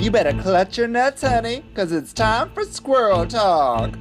You better clutch your nuts, honey, because it's time for Squirrel Talk.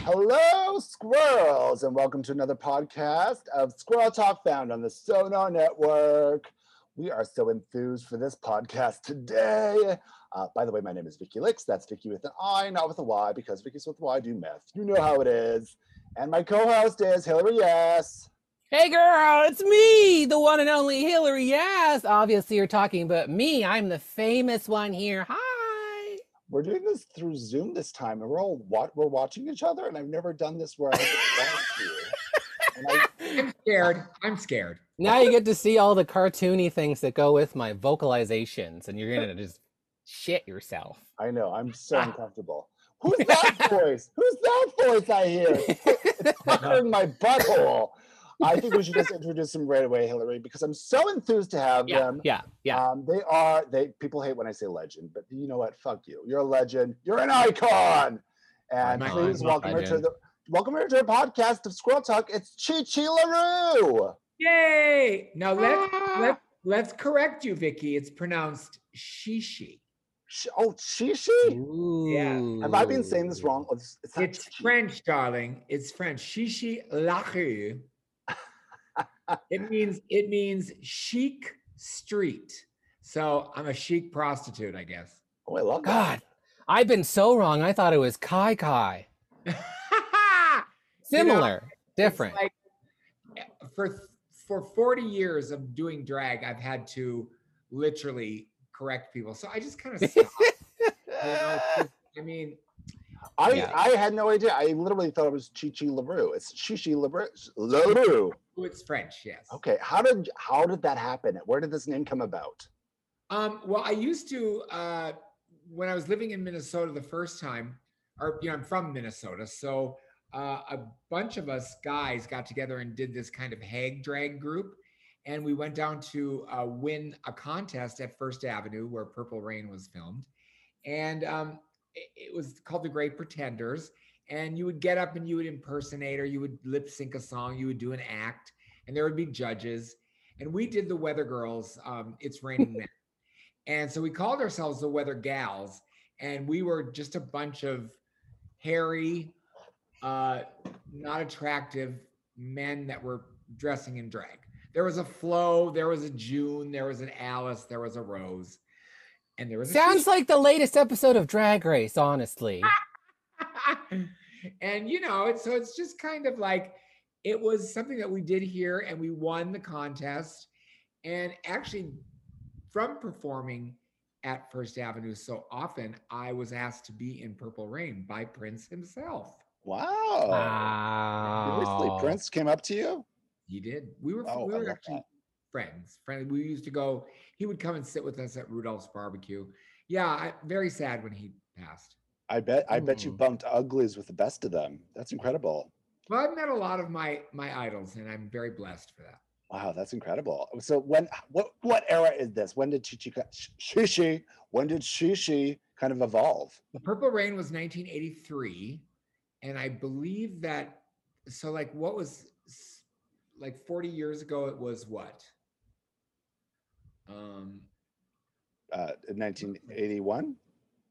Hello, squirrels, and welcome to another podcast of Squirrel Talk found on the Sonar Network. We are so enthused for this podcast today. Uh, by the way, my name is Vicky Licks. That's Vicky with an I, not with a Y, because Vicky's with a Y do meth. You know how it is. And my co-host is Hillary Yes. Hey girl, it's me, the one and only Hillary. Yes, obviously you're talking about me. I'm the famous one here. Hi. We're doing this through Zoom this time, and we're all what we're watching each other, and I've never done this where I get to I, I'm scared. I'm scared. Now you get to see all the cartoony things that go with my vocalizations, and you're gonna just shit yourself. I know I'm so ah. uncomfortable. Who's that voice? Who's that voice I hear? It's puckering my butthole. I think we should just introduce them right away, Hillary, because I'm so enthused to have Yeah, them. yeah, yeah. Um, they are they people hate when I say legend, but you know what? Fuck you. You're a legend. You're an icon. And I'm please icon. welcome her to the welcome her to the podcast of Squirrel Talk. It's Chi Chi LaRue. Yay! Now let's let's let's correct you, Vicky. It's pronounced shishi. Sh- Oh, Shishi. Yeah. Have I been saying this wrong? Oh, It's, it's It's French, darling. It's French. Shishi la rue. it means it means chic street. So I'm a chic prostitute, I guess. Oh, I love that. God, I've been so wrong. I thought it was Kai Kai. You know, Similar, different. like, eh, for for 40 years of doing drag, I've had to literally correct people. So I just kind of stopped. you know, 'cause, I mean, I, Yeah. I had no idea. I literally thought it was Chichi Chi LaRue. It's Chichi LaRue. LaRue. oh, it's French, yes. Okay, how did how did that happen? Where did this name come about? Um, well, I used to uh, when I was living in Minnesota the first time, or you know, I'm from Minnesota, so uh, a bunch of us guys got together and did this kind of hag drag group, and we went down to uh, win a contest at First Avenue where Purple Rain was filmed, and um, it, it was called the Great Pretenders. And you would get up and you would impersonate, or you would lip sync a song, you would do an act, and there would be judges. And we did the Weather Girls. Um, it's raining men. And so we called ourselves the Weather Gals, and we were just a bunch of hairy, uh, not attractive men that were dressing in drag. There was a Flo, there was a June, there was an Alice, there was a Rose, and there was a Sounds like the latest episode of Drag Race, honestly. and you know, it's so it's just kind of like it was something that we did here, and we won the contest. And actually, from performing at First Avenue so often, I was asked to be in Purple Rain by Prince himself. Wow. Seriously, Wow. Prince came up to you? He did. We were Oh, we were actually that. friends. Friend. We used to go. He would come and sit with us at Rudolph's barbecue. Yeah, I, very sad when he passed. I bet I bet you Ooh. bumped uglies with the best of them. That's incredible. Well, I've met a lot of my my idols, and I'm very blessed for that. Wow, that's incredible. So when what what era is this? When did Chichi Shishi? When did Shishi kind of evolve? The Purple Rain was 1983, and I believe that. So, like, what was like 40 years ago? It was what? Um, Uh, 1981.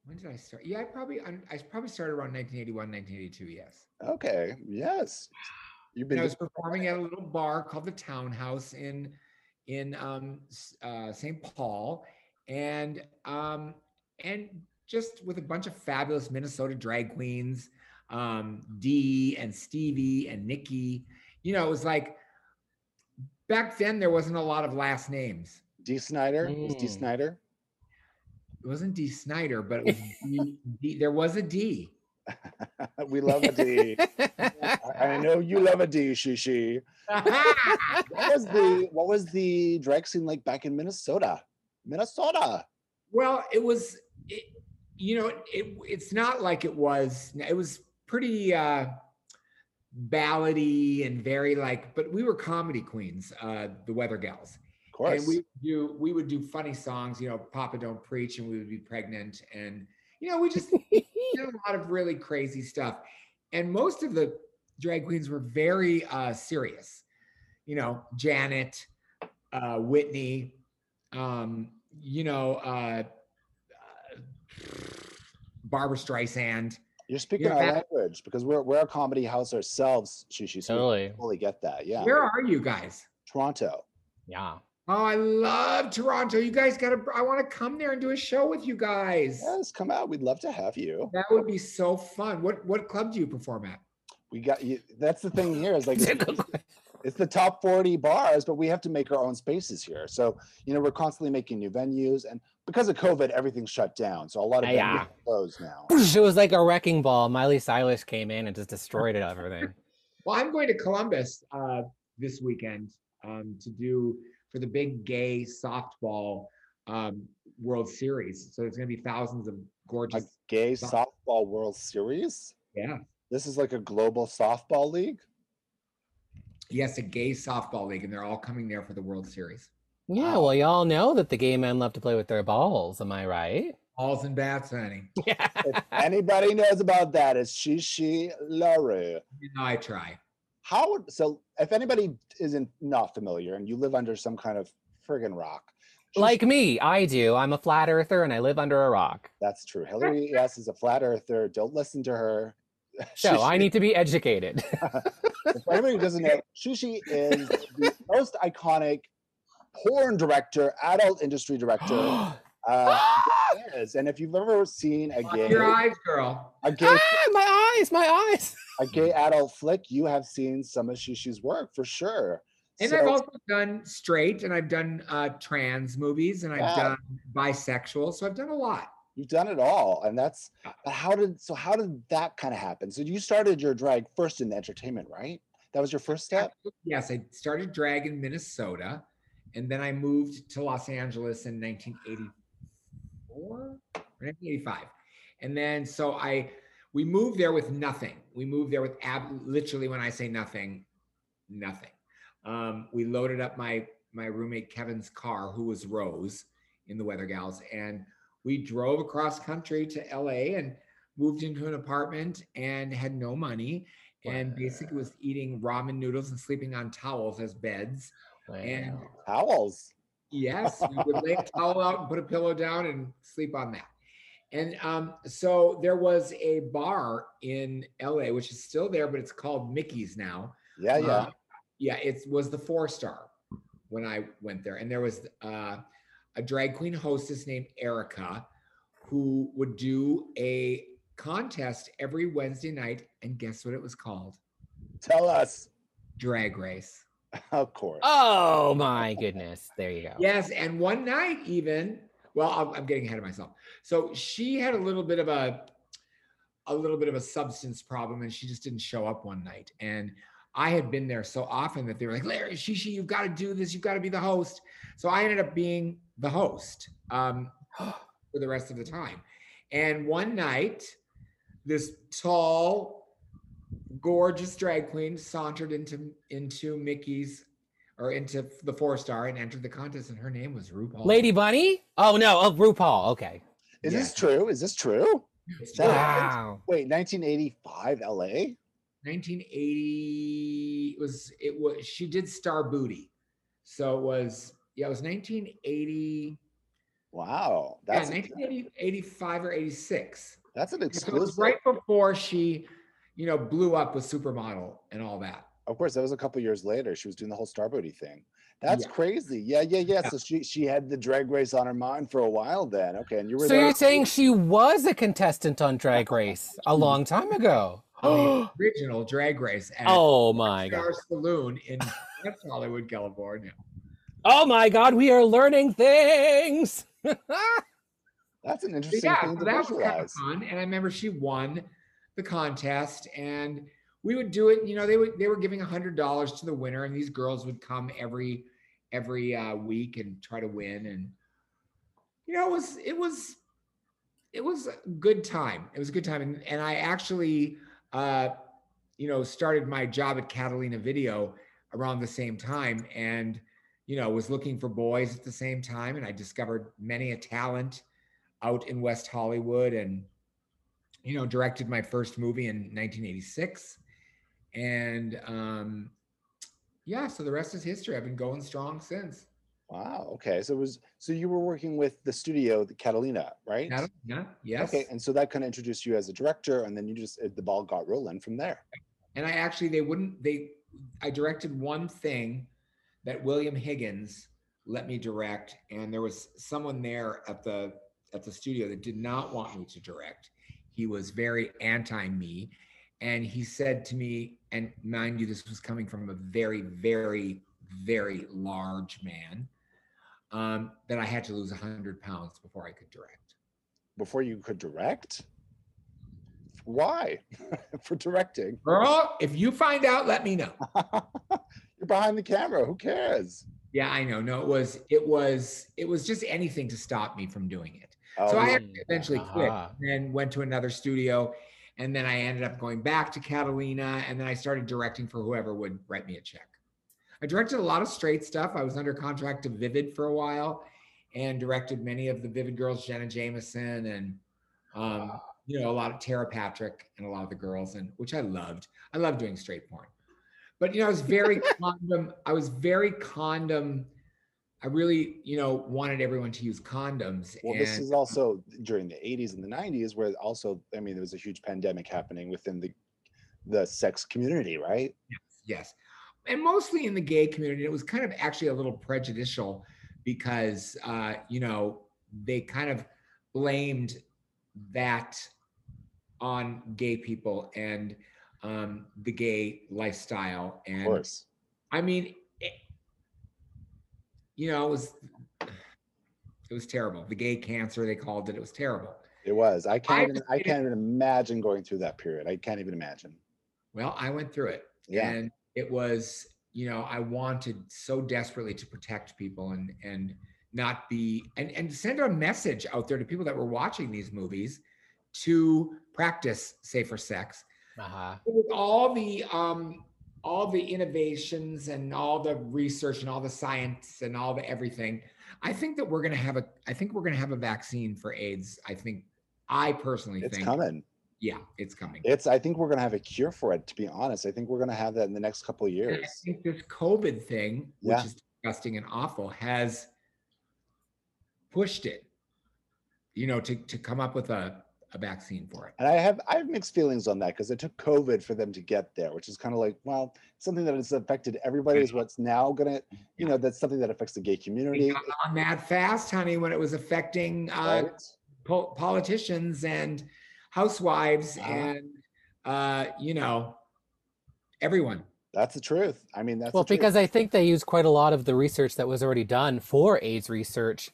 when did I start? Yeah, I probably I, probably started around 1981, 1982. Yes. Okay. Yes. You've And been I was performing at a little bar called the Townhouse in in um, uh, St. Paul, and um, and just with a bunch of fabulous Minnesota drag queens, um, Dee and Stevie and Nikki. You know, it was like back then there wasn't a lot of last names. D. Snyder. Was D. Mm. Snyder? It wasn't D. Snyder, but it was D, D, there was a D. we love a D. I know you love a D, Shishi. What was the what was the drag scene like back in Minnesota? Minnesota. well, it was, it, you know, it, it's not like it was. It was pretty uh, ballady and very like, but we were comedy queens, uh, the Weather Gals. Of course. And we would do we would do funny songs, you know, Papa Don't Preach, and we would be pregnant, and you know, we just did a lot of really crazy stuff. And most of the drag queens were very uh, serious. You know, Janet, uh, Whitney, um, you know, uh, uh, Barbra Streisand. You're speaking you're our back- language because we're we're a comedy house ourselves, Shishi. So we Totally. totally get that. Yeah. Where are you guys? Toronto. Yeah. Oh, I love Toronto. You guys got to, I want to come there and do a show with you guys. Yes, come out. We'd love to have you. That would be so fun. What what club do you perform at? We got you. That's the thing here is like it's, it's the top 40 bars, but we have to make our own spaces here. So, you know, we're constantly making new venues and because of COVID, everything's shut down. So a lot of venues Yeah. closed now. It was like a wrecking ball. Miley Cyrus came in and just destroyed it, everything. Well, I'm going to Columbus uh, this weekend um, to do for the big gay softball um, World Series. So there's going to be thousands of A gorgeous. gay Soft- softball World Series. Yeah. This is like a global softball league. Yes, a gay softball league, and they're all coming there for the World Series. Yeah, well, y'all know that the gay men love to play with their balls. Am I right? Balls and bats, honey. Yeah. If anybody knows about that, it's Shishi LaRue. You know, I try. How so if anybody isn't not familiar and you live under some kind of friggin' rock, Shishi- Like me, I do. I'm a flat earther and I live under a rock. that's true. Hillary, yes, is a flat earther. Don't listen to her. So I need to be educated. For anybody who doesn't know, Shushi is the most iconic porn director, adult industry director. Uh, there is. And if you've ever seen a gay, Your eyes, girl. a gay, ah, my eyes, my eyes. a gay adult flick, you have seen some of Shushi's work for sure. And So- I've also done straight, and I've done uh, trans movies, and I've Yeah. done bisexual. So I've done a lot. You've done it all, and that's but how did so how did that kind of happen? So you started your drag first in the entertainment, right? That was your first step. Yes, I started drag in Minnesota, and then I moved to Los Angeles in 1984 or 1985. And then so I we moved there with nothing. We moved there with ab- literally when I say nothing, nothing. Um, we loaded up my my roommate Kevin's car, who was Rose in the Weather Gals, and we drove across country to LA and moved into an apartment and had no money and basically was eating ramen noodles and sleeping on towels as beds. And Towels. yes, we would lay a towel out and put a pillow down and sleep on that. And um, so there was a bar in LA, which is still there, but it's called Mickey's now. Yeah, yeah. Uh, yeah, it was the four star when I went there. And there was uh, a drag queen hostess named Erica who would do a contest every Wednesday night. And guess what it was called? Tell us. Drag Race. Of course. Oh my goodness. There you go. Yes. And one night, even, well, I'm, I'm getting ahead of myself. So she had a little bit of a, a little bit of a substance problem and she just didn't show up one night. And I had been there so often that they were like, Larry, Shishi, you've got to do this. You've got to be the host. So I ended up being the host um, for the rest of the time. And one night, this tall, gorgeous drag queen sauntered into into Mickey's or into the four star and entered the contest, and her name was RuPaul. Lady Bunny? Oh no, oh RuPaul. Okay. Is yeah. this true? Is this true? It's That- Wow. Wait, 1985 LA? 1980 it was it was she did Star Booty, so it was yeah it was 1980 Wow. yeah That's 1980 85 or 86. that's an So it was exclusive. right before she you know blew up with Supermodel and all that. Of course, that was a couple years later. She was doing the whole Star Booty thing. That's Yeah. crazy. Yeah, yeah, yeah. Yeah. So she she had the drag race on her mind for a while then. Okay, and you were So there. you're saying she was a contestant on Drag Race a long time ago? on the original Drag Race at oh my Star god. Saloon in West Hollywood, California. Oh my god, we are learning things. That's an interesting yeah, thing so to that was kind of fun. And I remember she won the contest, and we would do it. You know, they would they were giving a hundred dollars to the winner, and these girls would come every every uh, week and try to win. And you know, it was it was it was a good time. It was a good time, and and I actually, uh, you know, started my job at Catalina Video around the same time, and you know, was looking for boys at the same time, and I discovered many a talent out in West Hollywood, and you know, directed my first movie in 1986, and um, yeah, so the rest is history. I've been going strong since. Wow. Okay. So it was so you were working with the studio, the Catalina, right? Yeah, yes. Okay. And so that kind of introduced you as a director, and then you just the ball got rolling from there. And I actually they wouldn't they I directed one thing that William Higgins let me direct, and there was someone there at the at the studio that did not want me to direct. He was very anti me, and he said to me, and mind you, this was coming from a very, very, very large man, um, that I had to lose 100 pounds before I could direct. Before you could direct? Why? For directing. Girl, if you find out, let me know. You're behind the camera. Who cares? Yeah, I know. No, it was, it was, it was just anything to stop me from doing it. Oh, so I yeah. eventually quit Uh-huh. and went to another studio. And then I ended up going back to Catalina and then I started directing for whoever would write me a check. I directed a lot of straight stuff. I was under contract to Vivid for a while and directed many of the Vivid girls, Jenna Jameson and um, you know, a lot of Tara Patrick and a lot of the girls, and which I loved. I love doing straight porn. But you know, I was very condom, I was very condom. I really, you know, wanted everyone to use condoms. Well, and this is also during the 80s and the 90s, where also, I mean, there was a huge pandemic happening within the the sex community, right? Yes. yes. And mostly in the gay community, it was kind of actually a little prejudicial because, uh, you know, they kind of blamed that on gay people and um, the gay lifestyle. Of And course. I mean, it, you know, it was, it was terrible. The gay cancer, they called it, it was terrible. It was. I can't I even I can't even imagine going through that period. I can't even imagine. Well, I went through it. Yeah. And it was, you know, I wanted so desperately to protect people and and not be and and send a message out there to people that were watching these movies to practice safer sex. Uh-huh. With all the um all the innovations and all the research and all the science and all the everything, I think that we're gonna have a I think we're gonna have a vaccine for AIDS. I think I personally It's think it's coming. yeah, it's coming. It's I think we're gonna have a cure for it, to be honest. I think we're gonna have that in the next couple of And years. I think this COVID thing, which Yeah. is disgusting and awful, has pushed it, you know, to, to come up with a, a vaccine for it. And I have I have mixed feelings on that because it took COVID for them to get there, which is kind of like, well, something that has affected everybody is what's now gonna, you know, that's something that affects the gay community. got on that fast, honey, when it was affecting uh, right? po- politicians and housewives Uh-huh. and, uh, you know, everyone. That's the truth. I mean, that's Well, the truth. because I think they used quite a lot of the research that was already done for AIDS research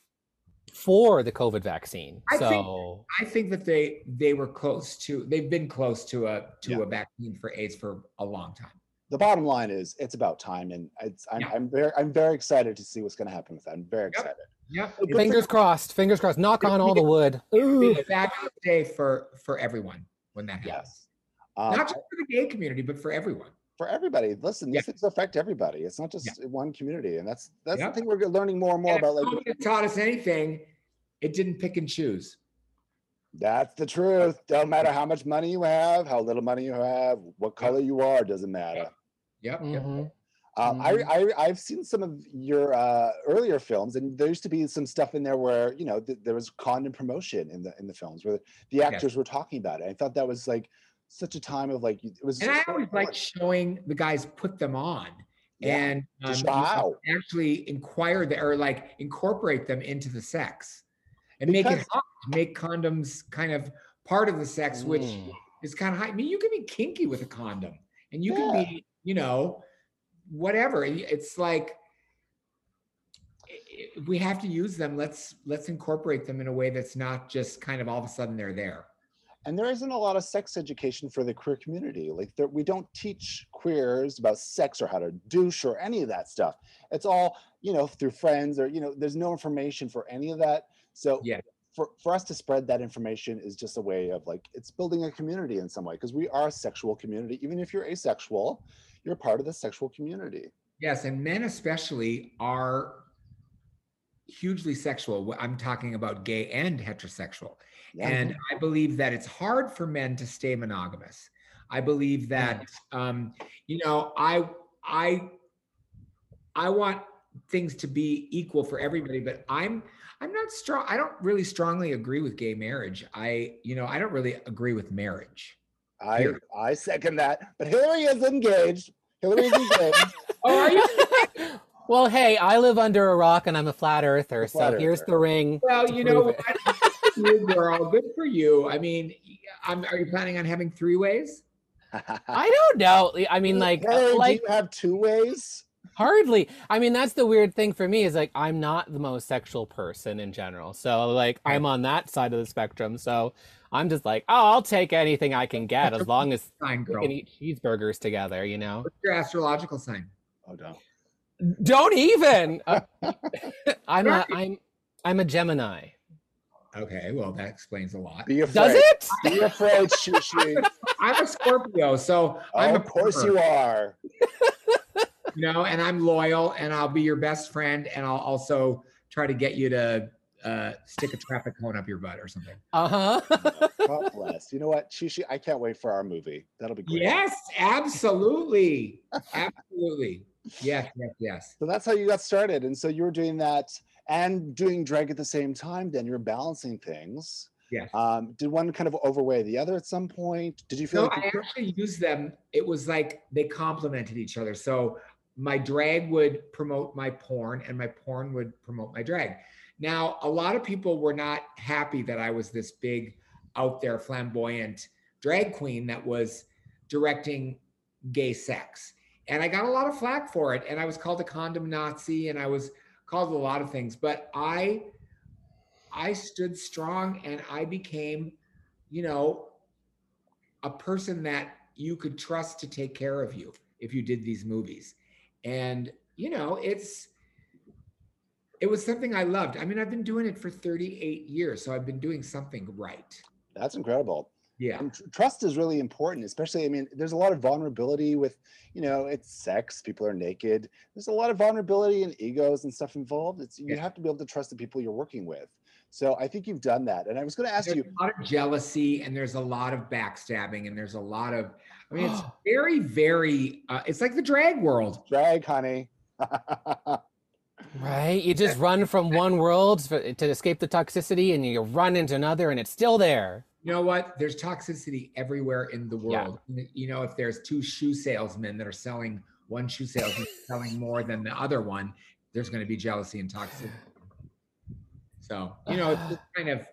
for the COVID vaccine. I think- so I think that they they were close to they've been close to a to Yeah. a vaccine for AIDS for a long time. the bottom line is it's about time, and it's I'm, Yeah. I'm very I'm very excited to see what's gonna happen with that. I'm very excited. Yep. Good fingers crossed, fingers crossed. Knock on all the wood. Ooh. fabulous day for for everyone when that happens. Yes. Um, Not just for the gay community, but for everyone. For everybody. Listen, Yeah. these things affect everybody. It's not just one community, and that's that's Yeah. the thing we're learning more and more And about. Like COVID taught us anything, it didn't pick and choose. that's the truth. Don't matter how much money you have, how little money you have, what color you are, doesn't matter. Yep. Mm-hmm. yep. Mhm. Um, I, I I've seen some of your uh, earlier films, and there used to be some stuff in there where you know th- there was condom promotion in the in the films where the actors were talking about it. I thought that was like such a time of like it was. And I so always like showing the guys put them on Yeah, and um, how. actually inquire the, or like incorporate them into the sex and make it hot, make condoms kind of part of the sex, which Mm. is kind of high. I mean, you can be kinky with a condom and you can be, you know, whatever. It's like i- i- if we have to use them. Let's let's incorporate them in a way that's not just kind of all of a sudden they're there. And there isn't a lot of sex education for the queer community. Like there, we don't teach queers about sex or how to douche or any of that stuff. It's all you know through friends or you know. There's no information for any of that. So Yeah. for for us to spread that information is just a way of like it's building a community in some way because we are a sexual community. Even if you're asexual, you're part of the sexual community. Yes, and men especially are hugely sexual. I'm talking about gay and heterosexual. Yeah. And I believe that it's hard for men to stay monogamous. I believe that um, you know, I I I want things to be equal for everybody, but I'm I'm not strong. I don't really strongly agree with gay marriage. I, you know, I don't really agree with marriage. I Here. I second that. But Hillary is engaged. Hillary is engaged. Oh, are you? well, hey, I live under a rock and I'm a flat earther, flat so here's the ring. Well, you know, you, girl. Good for you. I mean, I'm, are you planning on having three ways? I don't know. I mean, like, Hillary, like do you have two ways? hardly. I mean, that's the weird thing for me is like I'm not the most sexual person in general. So like I'm on that side of the spectrum. So I'm just like, oh, I'll take anything I can get as long as Sign, we can eat cheeseburgers together. You know. What's your astrological sign? Oh no. Don't even. Uh, I'm a I'm I'm a Gemini. Okay, well, that explains a lot. Be afraid. Does it? Be afraid, Shishi. I'm a Scorpio, so Oh, I'm a of course pervert, you are. You know, and I'm loyal, and I'll be your best friend, and I'll also try to get you to uh, stick a traffic cone up your butt or something. Uh huh. God bless. You know what, Shishi? I can't wait for our movie. That'll be great. Yes, absolutely, absolutely. Yes, yes, yes. So that's how you got started. And so you were doing that and doing drag at the same time. Then you're balancing things. Yes. Um, did one kind of overweigh the other at some point? Did you feel No, like you I actually used them. It was like they complemented each other. So my drag would promote my porn, and my porn would promote my drag. Now, a lot of people were not happy that I was this big, out there, flamboyant drag queen that was directing gay sex. And I got a lot of flack for it. And I was called a condom Nazi, and I was called a lot of things. But I, I stood strong, and I became, you know, a person that you could trust to take care of you if you did these movies. And, you know, it's, it was something I loved. I mean, I've been doing it for 38 years, so I've been doing something right. that's incredible. Yeah. And tr- trust is really important, especially. I mean, there's a lot of vulnerability with, you know, it's sex. People are naked. There's a lot of vulnerability and egos and stuff involved. It's you Yeah. have to be able to trust the people you're working with. So I think you've done that. And I was going to ask There's you, a lot of jealousy and there's a lot of backstabbing and there's a lot of, I mean, it's very, very, uh, it's like the drag world. drag, honey. Right? You just run from one world for, to escape the toxicity, and you run into another, and it's still there. You know what? There's toxicity everywhere in the Yeah. world. You know, if there's two shoe salesmen that are selling one shoe salesman selling more than the other one, there's going to be jealousy and toxicity. So, you know, it's kind of,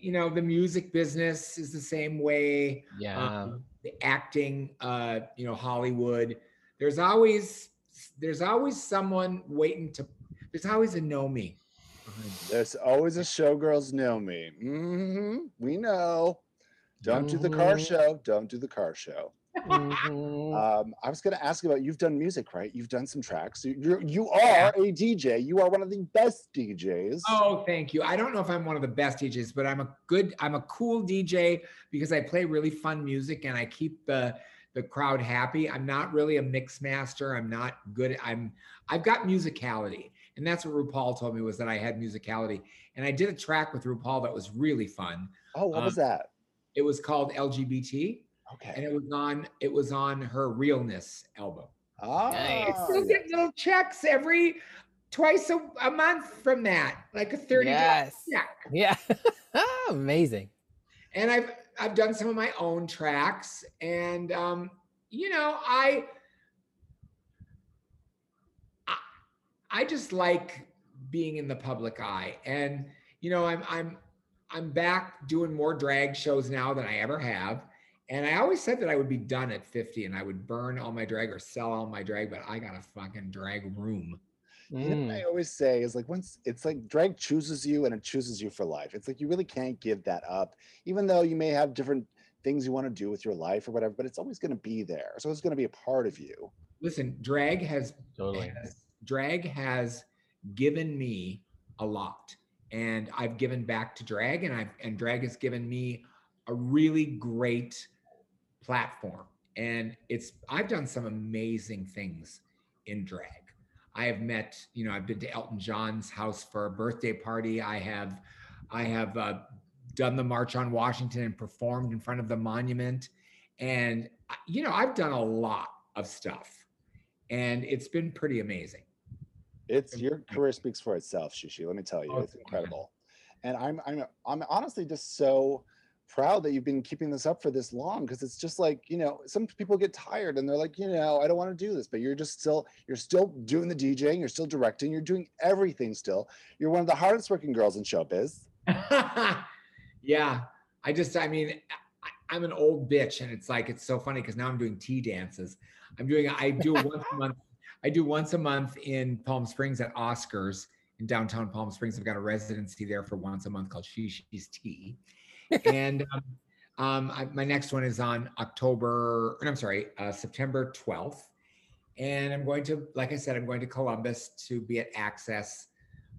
you know, the music business is the same way. Yeah. Um, the acting, uh, you know, Hollywood. There's always there's always someone waiting to. There's always a know me. There's always a showgirls know me. hmm We know. Don't do the car Mhm. show. Don't do the car show. Mhm. Um, I was going to ask about you've done music, right? You've done some tracks. You, you're, you are a DJ. You are one of the best DJs. Oh, thank you. I don't know if I'm one of the best DJs, but I'm a good, I'm a cool DJ because I play really fun music and I keep the the crowd happy. I'm not really a mix master. I'm not good. I'm I've got musicality. And that's what RuPaul told me was that I had musicality. And I did a track with RuPaul that was really fun. Oh, what was um, that? It was called LGBT Okay. and it was on it was on her realness album. Oh Nice. Still get little checks every twice a, a month from that, like a 30 Yes. check. Yeah. Amazing. and I've I've done some of my own tracks, and um, you know, I, I I just like being in the public eye, and you know, I'm I'm I'm back doing more drag shows now than I ever have. And I always said that I would be done at 50 and I would burn all my drag or sell all my drag, but I got a fucking drag room. You know what I Mm. always say is like once it's like drag chooses you and it chooses you for life. It's like you really can't give that up, even though you may have different things you want to do with your life or whatever, but it's always going to be there. So it's going to be a part of you. Listen, drag has Totally. has- drag has given me a lot and i've given back to drag and i've and drag has given me a really great platform. And it's i've done some amazing things in drag. I have met you know i've been to elton john's house for a birthday party. I have i have uh, done the march on washington and performed in front of the monument. And you know i've done a lot of stuff and it's been pretty amazing It's your career speaks for itself, Shishi. Let me tell you, Oh, it's incredible. And I'm I'm I'm honestly just so proud that you've been keeping this up for this long because it's just like, you know, some people get tired and they're like, you know, I don't want to do this, but you're just still you're still doing the DJing, you're still directing, you're doing everything still. You're one of the hardest working girls in showbiz. yeah i just i mean I, i'm an old bitch and it's like it's so funny because now i'm doing tea dances i'm doing i do once a month i do once a month in palm springs at oscars in downtown palm springs. I've got a residency there for once a month called shishi's tea. And um, um, I, my next one is on october i'm sorry uh, september 12th and i'm going to like i said i'm going to columbus to be at access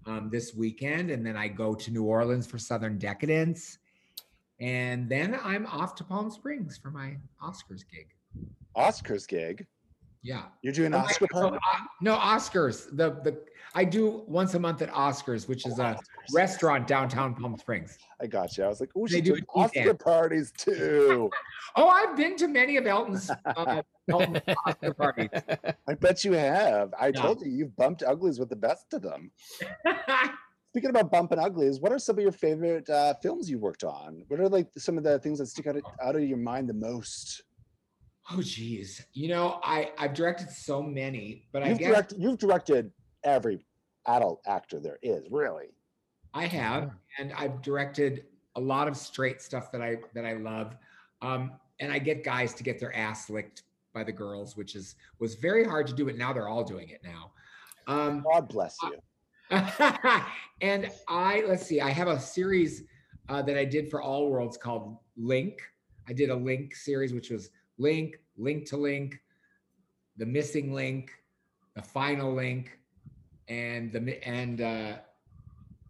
um, this weekend, and then I go to New Orleans for Southern Decadence, and then I'm off to Palm Springs for my Oscars gig. Oscars gig. Yeah, You're doing Oh, Oscar so, uh, no Oscars. The the I do once a month at Oscars, which is a Oscars. restaurant downtown Palm Springs. I got you. I was like, oh, They she's do Oscar dance. parties too. Oh, I've been to many of Elton's, uh, Elton's Oscar parties. I bet you have. I Yeah. told you you've bumped uglies with the best of them. Speaking about bumping uglies, what are some of your favorite uh, films you worked on? What are like some of the things that stick out out of your mind the most? Oh, geez. You know, I I've directed so many, but I You've guess directed. You've directed every adult actor there is. Really. I have, and I've directed a lot of straight stuff that I that I love. Um, and I get guys to get their ass licked by the girls, which is was very hard to do, but now they're all doing it now. Um, God bless you. and I let's see, I have a series uh, that I did for All Worlds called Link. I did a Link series, which was Link, Link to Link, the Missing Link, the Final Link, and the and uh,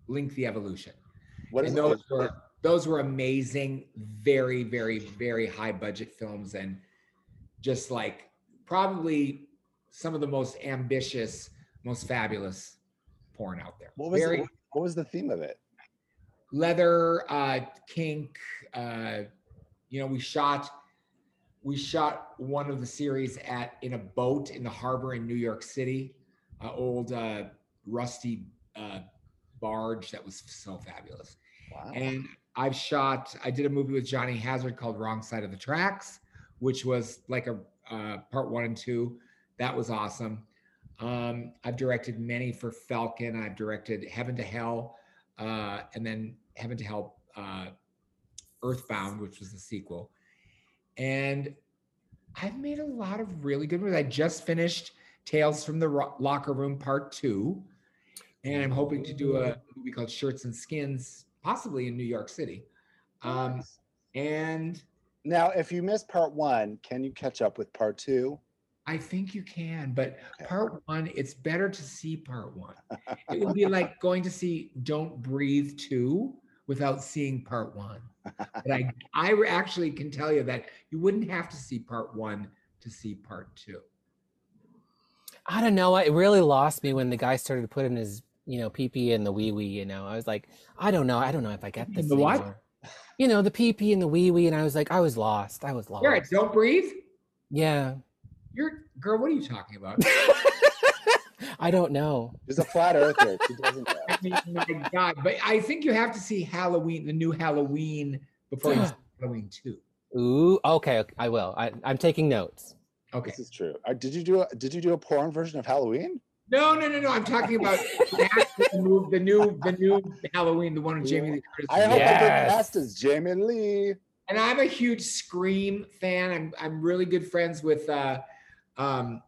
Link the Evolution. What is And it? those were those were amazing, very, very, very high budget films, and just like probably some of the most ambitious, most fabulous porn out there. What was very it, what was the theme of it? leather, uh, kink. Uh, you know, we shot we shot one of the series at in a boat in the harbor in New York City, uh, old uh, rusty uh, barge that was so fabulous. Wow. And I've shot, I did a movie with Johnny Hazard called Wrong Side of the Tracks, which was like a uh, part one and two. That was awesome. Um, I've directed many for Falcon. I've directed Heaven to Hell, uh, and then Heaven to Hell, uh, Earthbound, which was the sequel. And I've made a lot of really good movies. I just finished Tales from the Ro- Locker Room Part Two, and I'm hoping to do a movie called Shirts and Skins, possibly in New York City. Um, and now, if you missed part one, can you catch up with part two? I think you can, but part one, it's better to see part one. It would be like going to see Don't Breathe 2 without seeing part one. But I, I actually can tell you that you wouldn't have to see part one to see part two. I don't know. It really lost me when the guy started putting his, you know, pee pee in the wee wee. You know, I was like, I don't know. I don't know if I get this. The what? You know, the pee pee and the wee wee, and I was like, I was lost. I was lost. Right, Don't Breathe? Yeah. You're, girl, what are you talking about? I don't know. There's a flat earther. She doesn't know. I mean, my God. But I think you have to see Halloween, the new Halloween, before you see Halloween 2. Ooh, okay, okay, I will. I, I'm taking notes. Okay. This is true. Uh, did you do a Did you do a porn version of Halloween? No, no, no, no. I'm talking about the, actual move- the new, the new Halloween, the one with Jamie Lee Curtis. I hope I get cast as Jamie Lee. and I'm a huge Scream fan. I'm I'm really good friends with uh, um,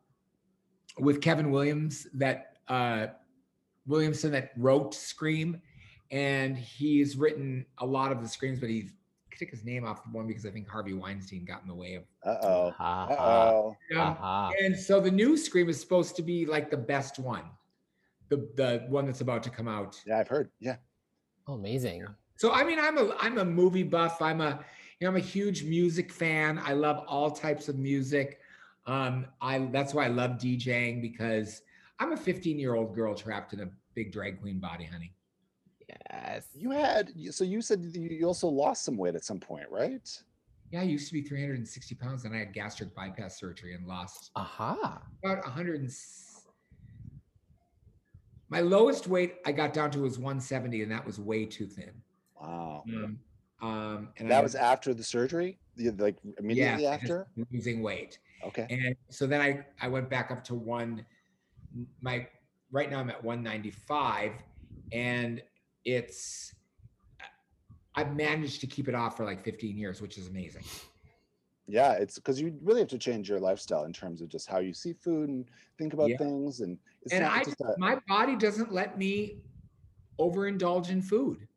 with Kevin Williams that uh, Williamson that wrote Scream, and he's written a lot of the screams, but he took his name off the one because I think Harvey Weinstein got in the way of. Uh oh. Uh oh. Ha. and so the new Scream is supposed to be like the best one, the the one that's about to come out. Yeah, I've heard. Yeah. Oh, amazing. So I mean, I'm a I'm a movie buff. I'm a you know I'm a huge music fan. I love all types of music. Um, I that's why I love DJing because I'm a 15 year old girl trapped in a big drag queen body, honey. Yes. You had so you said you you also lost some weight at some point, right? Yeah, I used to be 360 pounds, and I had gastric bypass surgery and lost Aha. about 100. My lowest weight I got down to was 170, and that was way too thin. Wow. Um, um, and That I was after the surgery? Like immediately yeah, after? losing weight. Okay. And so then I I went back up to one. My right now I'm at 195, and it's I've managed to keep it off for like 15 years, which is amazing. Yeah, it's because you really have to change your lifestyle in terms of just how you see food and think about Yeah. things. And it's and not I just a, my body doesn't let me overindulge in food.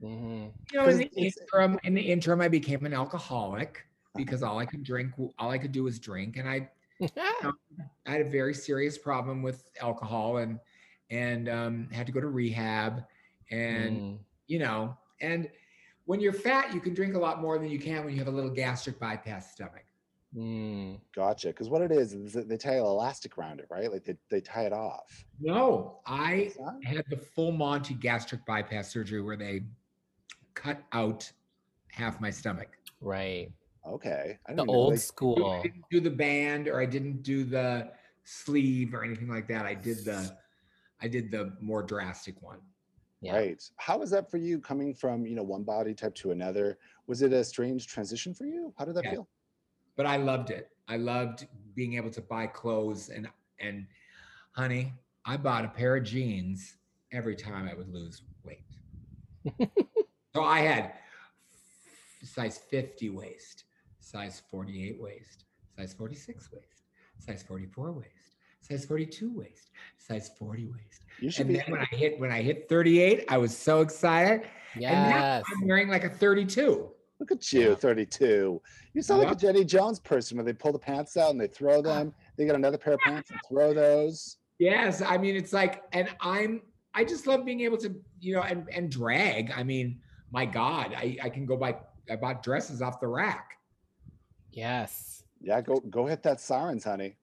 hmm You know, in 'Cause the it's- interim, in the interim, I became an alcoholic because all I could drink, all I could do was drink, and I I had a very serious problem with alcohol and and um, had to go to rehab and Mm. you know and when you're fat you can drink a lot more than you can when you have a little gastric bypass stomach Mm. gotcha. Because what it is is that they tie an elastic around it, right? Like they, they tie it off. no i had the full monty gastric bypass surgery where they cut out half my stomach Okay. Right. I The didn't even know old they- I didn't do the band or i didn't do the sleeve or anything like that i did the i did the more drastic one Yeah. Right. How was that for you coming from, you know, one body type to another? Was it a strange transition for you? How did that Yeah. feel? but I loved it. I loved being able to buy clothes and and honey, I bought a pair of jeans every time I would lose weight. so I had size 50 waist, size 48 waist, size 46 waist, size 44 waist, size 42 waist, size 40 waist. You should And be then when I hit when I hit 38, I was so excited. And now Yes. I'm wearing like a 32. look at you, Yeah. 32. You sound like a Jenny Jones person where they pull the pants out and they throw uh-huh. them. They get another pair of pants and throw those. Yes, I mean it's like, and I'm I just love being able to, you know, and and drag. I mean, my God, I I can go buy I bought dresses off the rack. Yes. Yeah, go go hit that sirens, honey.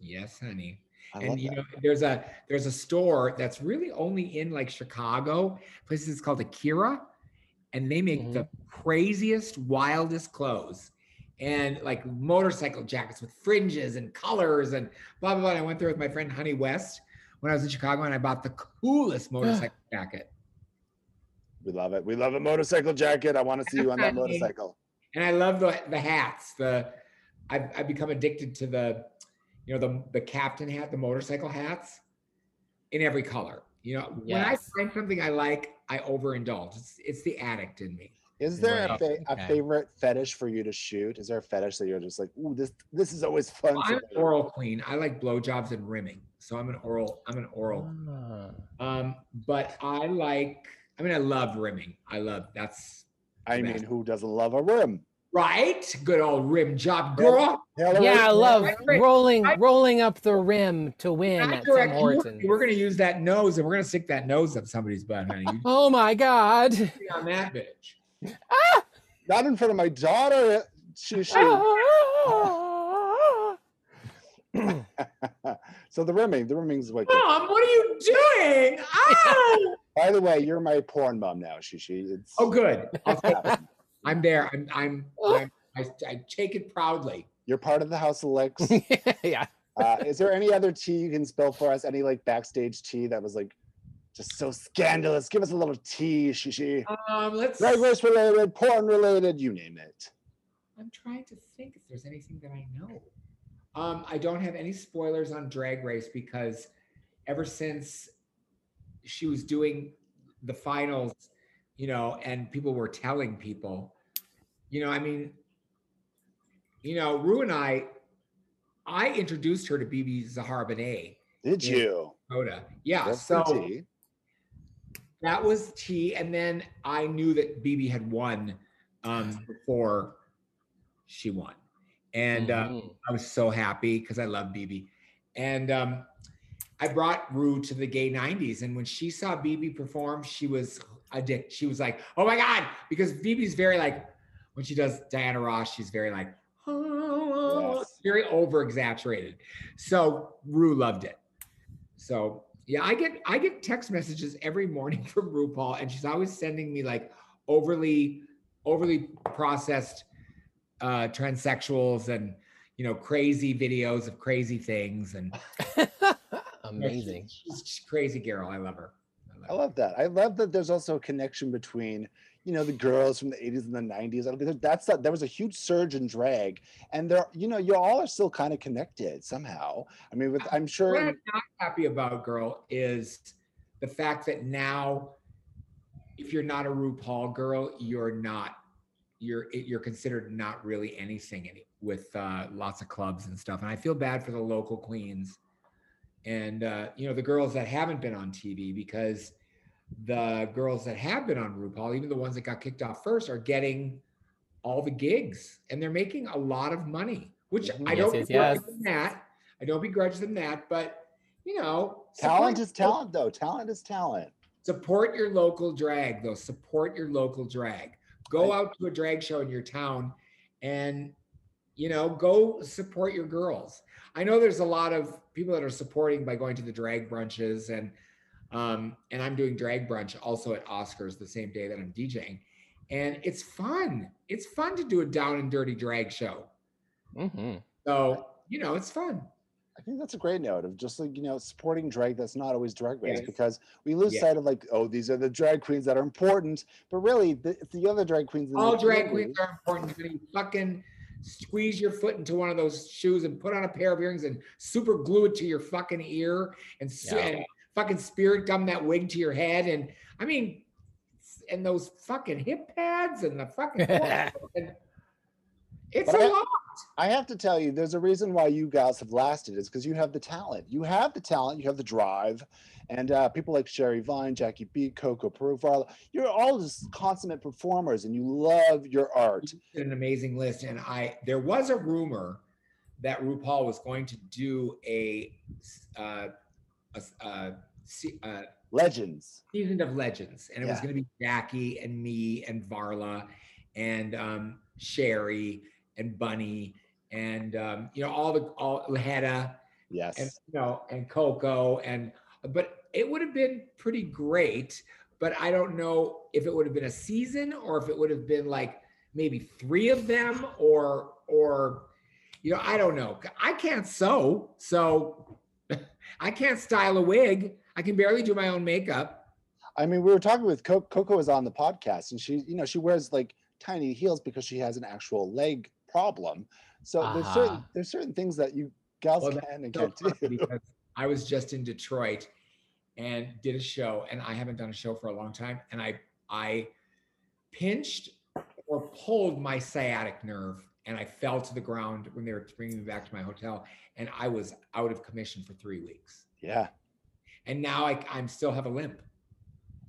Yes, honey. I and you that. know, there's a there's a store that's really only in like Chicago. Places is called Akira, and they make the mm-hmm. craziest, wildest clothes. And like motorcycle jackets with fringes and colors and blah blah blah. And I went there with my friend Honey West when I was in Chicago, and I bought the coolest motorcycle jacket. We love it. We love a motorcycle jacket. I want to see you on that motorcycle. And I love the the hats. The I've I've become addicted to the, you know, the the captain hat, the motorcycle hats, in every color. You know, when I find something I like, I overindulge. It's it's the addict in me. Is there a, Right, fa- a okay. favorite fetish for you to shoot? Is there a fetish that you're just like, ooh, this this is always fun? Well, I'm an oral queen. I like blowjobs and rimming, so I'm an oral. I'm an oral. Ah. Um, but I like. I mean, I love rimming. I love that's I mean, who doesn't love a rim? right. Good old rim job, girl. Hillary? Yeah, I love Right, right. rolling rolling up the rim to win I at direct Tim you. Hortons. We're gonna use that nose, and we're gonna stick that nose up somebody's butt, honey. You Oh my god. on that bitch. Ah! Not in front of my daughter. She, she. Ah! So the rimming, the rimming's wicked. Mom, what are you doing? Oh, By the way, you're my porn mom now, Shishi. It's oh good. I'll take it. happened. I'm there. I'm. I'm. I'm I, I take it proudly. You're part of the House of Licks. yeah. Uh, is there any other tea you can spill for us? Any like backstage tea that was like just so scandalous? Give us a little tea, Shishi. Um, let's. Drag race related, porn related, you name it. I'm trying to think if there's anything that I know. Um, I don't have any spoilers on Drag Race because ever since she was doing the finals, you know, and people were telling people, you know, I mean, you know, Rue and I, I introduced her to BeBe Zahara Benet Did you? Minnesota. Yeah. That's so tea. that was T, and then I knew that BeBe had won um, before she won, and uh, Mhm. I was so happy because I love BeBe, and um, I brought Rue to the gay '90s, and when she saw BeBe perform, she was addicted. She was like, "Oh my god!" Because BeBe's very like when she does Diana Ross, she's very like, "Oh," Yes. very over exaggerated. So Rue loved it. So yeah, I get I get text messages every morning from RuPaul, and she's always sending me like overly overly processed uh transsexuals and you know crazy videos of crazy things and Amazing. she's, she's crazy girl. I love her. I love that. I love that there's also a connection between, you know, the girls from the 80s and the 90s. I think That's that there was a huge surge in drag, and there, you know, you all are still kind of connected somehow. I mean, with I'm sure What sure. I'm not happy about, girl, is the fact that now, if you're not a RuPaul girl, you're not. You're you're considered not really anything any, with uh, lots of clubs and stuff. And I feel bad for the local queens, and uh, you know the girls that haven't been on TV because the girls that have been on RuPaul, even the ones that got kicked off first, are getting all the gigs and they're making a lot of money. Which Mhm. I don't yes, begrudge yes. them that. I don't begrudge them that, but you know, Talent is talent, though. Talent is talent. Support your local drag, though. Support your local drag. Go out to a drag show in your town, and you know, go support your girls. I know there's a lot of people that are supporting by going to the drag brunches, and um, and I'm doing drag brunch also at Oscars the same day that I'm DJing, and it's fun. It's fun to do a down and dirty drag show. Mhm. So you know, it's fun. I think that's a great note of just like you know supporting drag that's not always drag race Yes. because we lose Yeah. sight of like oh these are the drag queens that are important, but really the, the other drag queens. All the drag queens are important. You fucking squeeze your foot into one of those shoes and put on a pair of earrings and super glue it to your fucking ear and, Yeah. and fucking spirit gum that wig to your head. And I mean, and those fucking hip pads and the fucking. and it's But a lot. I have to tell you, there's a reason why you guys have lasted. Is because you have the talent. You have the talent. You have the drive, and uh, people like Sherry Vine, Jackie B, Coco Peru, Varla, you're all just consummate performers, and you love your art. an amazing list. And I there was a rumor that RuPaul was going to do a uh, a, a, se- uh Legends. season of legends, and it was going to be Jackie and me and Varla and um, Sherry and Bunny and um, you know all the all Hedda Yes. and you know and Coco and but it would have been pretty great. But I don't know if it would have been a season or if it would have been like maybe three of them or or you know I don't know. I can't sew, so I can't style a wig. I can barely do my own makeup. I mean, we were talking with Co- Coco was on the podcast, and she, you know, she wears like tiny heels because she has an actual leg problem. So there's uh-huh. certain there's certain things that you gals Well, can and so can't do. because I was just in Detroit and did a show, and I haven't done a show for a long time, and I I pinched or pulled my sciatic nerve, and I fell to the ground when they were bringing me back to my hotel, and I was out of commission for three weeks, Yeah, and now I I'm still have a limp.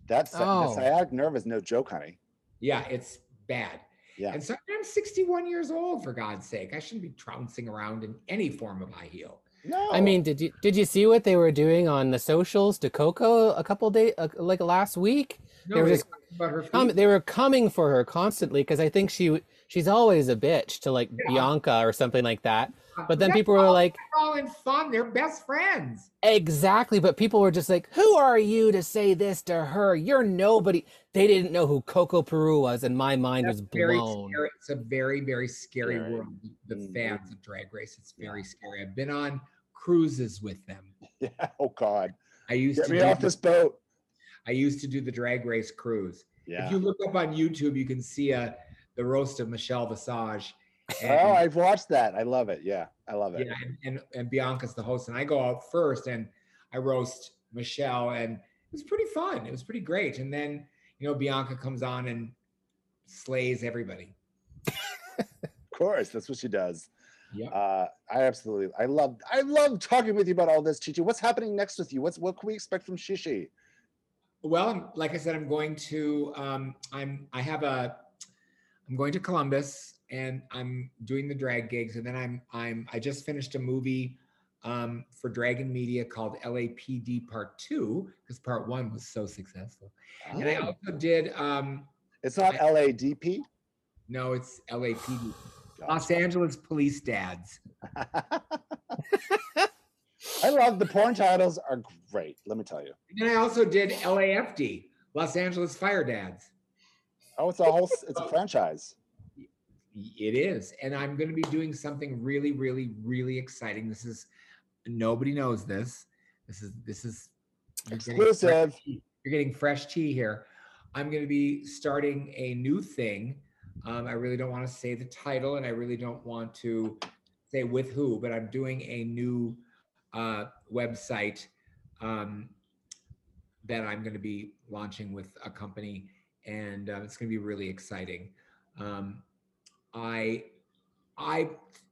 that's the Oh. sciatic nerve is no joke, honey. Yeah, it's bad. Yeah. And so I'm 61 years old, for God's sake. I shouldn't be trouncing around in any form of high heel. No, I mean, did you did you see what they were doing on the socials to Coco a couple days uh, like last week? No, They were just about her feet. Um, they were coming for her constantly because I think she she's always a bitch to like Yeah. Bianca or something like that. But then That's people were all- like, they're all in fun. They're best friends. exactly. But people were just like, who are you to say this to her? You're nobody. They didn't know who Coco Peru was, and my mind That's was very blown. scary. It's a very, very scary Scary. world. The Mhm. fans of Drag Race. It's very Yeah. scary. I've been on cruises with them. yeah. Oh God, I used get to me do off the- this boat. I used to do the Drag Race cruise. Yeah. If you look up on YouTube, you can see uh, the roast of Michelle Visage. oh, I've watched that. I love it. Yeah, I love it. yeah, and, and, and Bianca's the host, and I go out first and I roast Michelle, and it was pretty fun. It was pretty great. And then you know Bianca comes on and slays everybody. Of course, that's what she does. Yeah, Uh, I absolutely, I love, I love talking with you about all this, Shishi. What's happening next with you? What's what can we expect from Shishi? Well, like I said, I'm going to. Um, I'm. I have a. I'm going to Columbus, and I'm doing the drag gigs, and then I'm. I'm. I just finished a movie um, for Dragon Media called LAPD Part Two because Part One was so successful, and I Oh, also did. Um, it's not I- LADP. no, it's LAPD, Gotcha. Los Angeles Police Dads. I love the porn titles are great. Let me tell you. And then I also did LAFD, Los Angeles Fire Dads. Oh, it's a whole, it's a franchise. It is. And I'm going to be doing something really, really, really exciting. This is nobody knows this. This is this is you're getting fresh Exclusive. tea- You're getting fresh tea here. I'm going to be starting a new thing. Um, I really don't want to say the title, and I really don't want to say with who, but I'm doing a new uh, website um, that I'm going to be launching with a company, and uh, it's going to be really exciting. Um, I I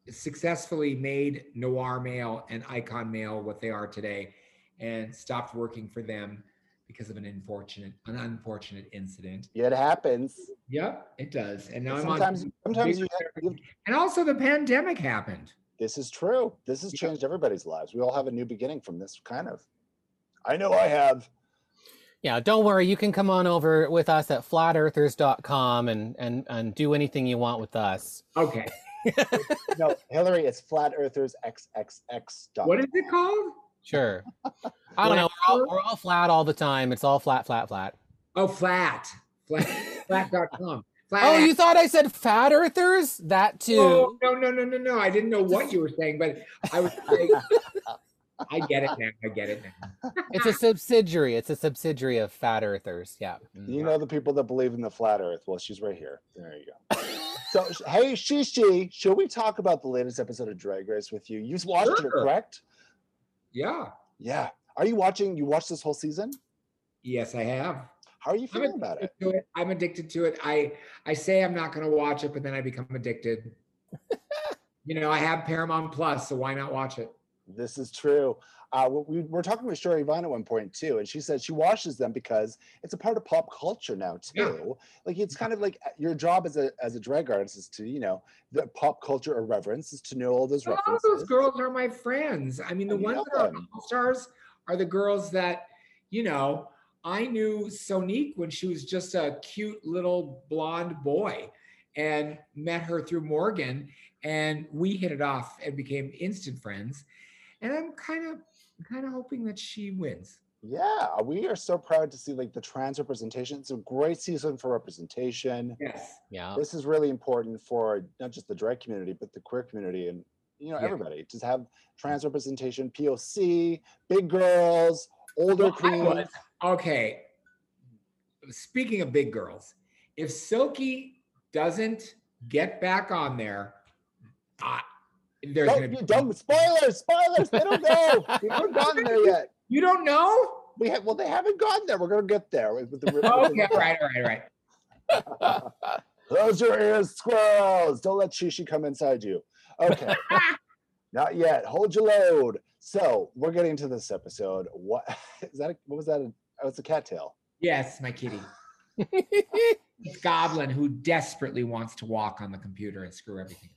successfully made Noir Male and Icon Male what they are today, and stopped working for them because of an unfortunate an unfortunate incident. It happens. Yep, it does. And now Sometimes, I'm on. sometimes you, bigger- you, And also the pandemic happened. this is true. This has Yeah. changed everybody's lives. We all have a new beginning from this kind of. I know I have. Yeah, don't worry. You can come on over with us at flatearthers.com and and and do anything you want with us. Okay. No, Hillary, it's Flat Earthers XXX. dot What is it called? Sure. I don't know. We're all, we're all flat all the time. It's all flat, flat, flat. Oh, flat. Flat. flat.com. Flat. Oh, you thought I said fat earthers? That too. Oh, no, no, no, no, no. I didn't know what you were saying, but I was saying, I get it now. I get it now. It's a subsidiary. It's a subsidiary of fat earthers. Yeah. Mm. You know the people that believe in the flat Earth. Well, she's right here. There you go. So, hey, Shishi, should we talk about the latest episode of Drag Race with you? You watched it, correct? Yeah. Yeah. Are you watching? You watched this whole season? Yes, I have. How are you feeling about it? it. I'm addicted to it. I I say I'm not going to watch it, but then I become addicted. you know, I have Paramount Plus, so why not watch it? This is true. Uh, we, we were talking with Sherry Vine at one point too, and she said she washes them because it's a part of pop culture now too. Yeah. Like it's kind of like uh, your job as a as a drag artist is to you know the pop culture irreverence is to know all those All references. those girls are my friends. I mean, the you ones that are all stars are the girls that, you know, I knew Sonique when she was just a cute little blonde boy and met her through Morgan and we hit it off and became instant friends. And I'm kind of kind of hoping that she wins. Yeah, we are so proud to see like the trans representation. It's a great season for representation. Yes. Yeah. This is really important for not just the drag community, but the queer community and you know Yeah. everybody Just have trans representation, POC, big girls, older Well, queens. okay. Speaking of big girls, if Silky doesn't get back on there, I, there's Don't, gonna be don't spoilers, spoilers. They don't know. We haven't gotten there yet. You don't know? We have well, they haven't gotten there. We're gonna get there with, the. with Oh, the- okay, all right, right, right. Close your ears, squirrels. Don't let Shishi come inside you. Okay. Not yet. Hold your load. So we're getting to this episode. What is that? a- What was that? a- Oh, it's a cattail. Yes, my kitty. Goblin who desperately wants to walk on the computer and screw everything.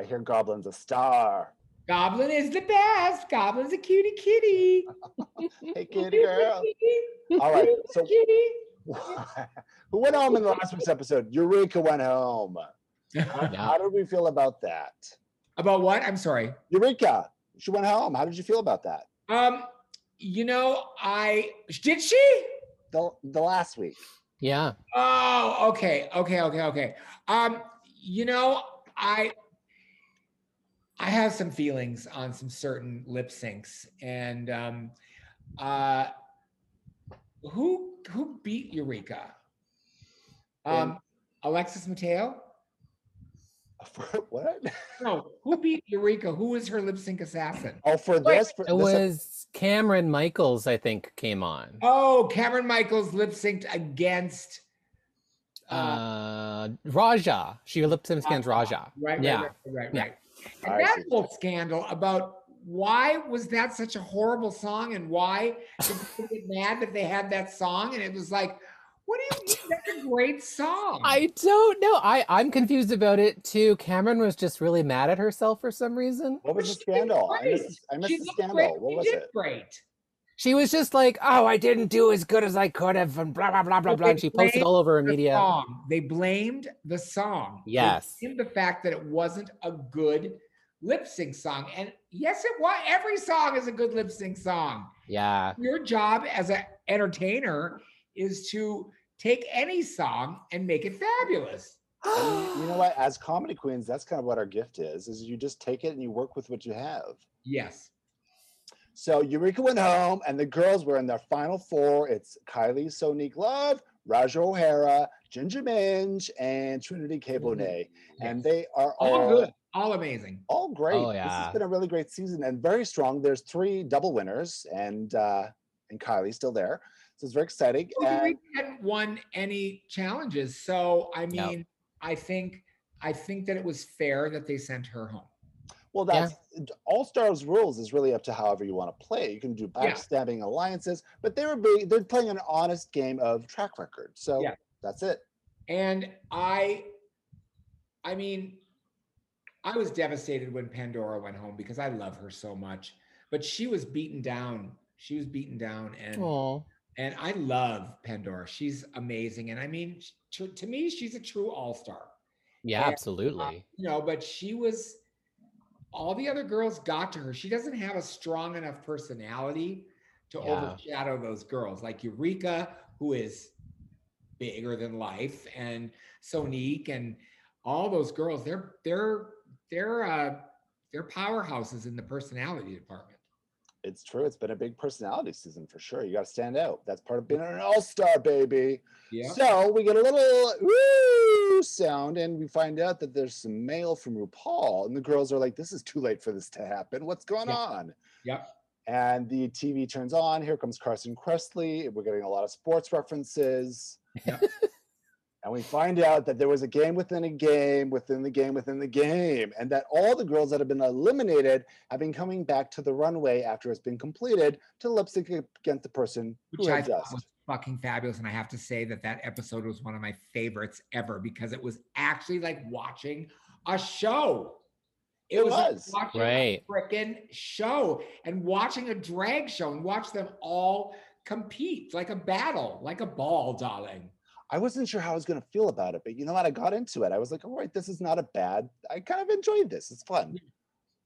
Up. I hear Goblin's a star. Goblin is the best. Goblin's a cutie kitty. Hey, kitty girl. All right. So Kitty. who went home in the last week's episode? Eureka went home. How, Yeah. how did we feel about that? About what? I'm sorry. Eureka. She went home. How did you feel about that? Um, you know, I did she? The the last week. Yeah. Oh, okay, okay, okay, okay. Um, you know, I I have some feelings on some certain lip syncs, and um, uh, who who beat Eureka? Um, Alexis Mateo? For what? No, who beat Eureka? Who was her lip sync assassin? Oh, for this, for It this was Cameron Michaels, I think, came on. Oh, Cameron Michaels lip synced against. Uh, Uh, Raja. She lip syncs against Raja. right, right, yeah. right, right, Yeah. right. And I that see. whole scandal about why was that such a horrible song and why did people get mad that they had that song? And it was like, what do you mean? That's a great song. I don't know. I I'm confused about it too. Cameron was just really mad at herself for some reason. What was the scandal? I great. missed, I missed the scandal. great. What She was did it? Great. She was just like, "Oh, I didn't do as good as I could have," and blah blah blah blah blah. And she posted all over her the media. song. They blamed the song. They Yes. blamed the fact that it wasn't a good lip sync song. And yes, it was. Every song is a good lip sync song. Yeah, Your job as an entertainer is to take any song and make it fabulous. And you know what? As comedy queens, that's kind of what our gift is: is you just take it and you work with what you have. Yes. So Eureka went home, and the girls were in their final four. It's Kylie Sonique Love, Ra'Jah O'Hara, Ginger Minge, and Trinity K. Bonet. And Yes. they are all all, good, all amazing. all great. Oh, yeah. This has been a really great season and very strong. There's three double winners, and uh, and Kylie's still there. So it's very exciting. Well, And Eureka hadn't won any challenges, so I No. mean, I think I think that it was fair that they sent her home. Well, Yeah. that's All Stars rules is really up to however you want to play. You can do Yeah. backstabbing alliances, but they were being, they're playing an honest game of track record. So Yeah. that's it. And I, I mean, I was devastated when Pandora went home because I love her so much. But she was beaten down. She was beaten down, and oh, and I love Pandora. She's amazing, and I mean, to, to me, she's a true all star. yeah, Yeah, uh, absolutely. You know, but she was. All the other girls got to her. She doesn't have a strong enough personality to Yeah. overshadow those girls, like Eureka, who is bigger than life, and Sonique, and all those girls. They're they're they're uh they're powerhouses in the personality department. It's true. It's been a big personality season for sure. You got to stand out. That's part of being an all star, baby. Yeah. So we get a little woo sound, and we find out that there's some mail from RuPaul, and the girls are like, "This is too late for this to happen. What's going Yeah. on?" Yep. And the TV turns on. Here comes Carson Kressley. We're getting a lot of sports references. Yep. and we find out that there was a game within a game within the game within the game, and that all the girls that have been eliminated have been coming back to the runway after it's been completed to lip sync against the person who which I had thought was fucking fabulous. And I have to say that that episode was one of my favorites ever because it was actually like watching a show. It, It was, like watching Right. a freaking show and watching a drag show and watch them all compete like a battle, like a ball, darling. I wasn't sure how I was going to feel about it, but you know what? I got into it. I was like, all right, this is not a bad. I kind of enjoyed this. It's fun.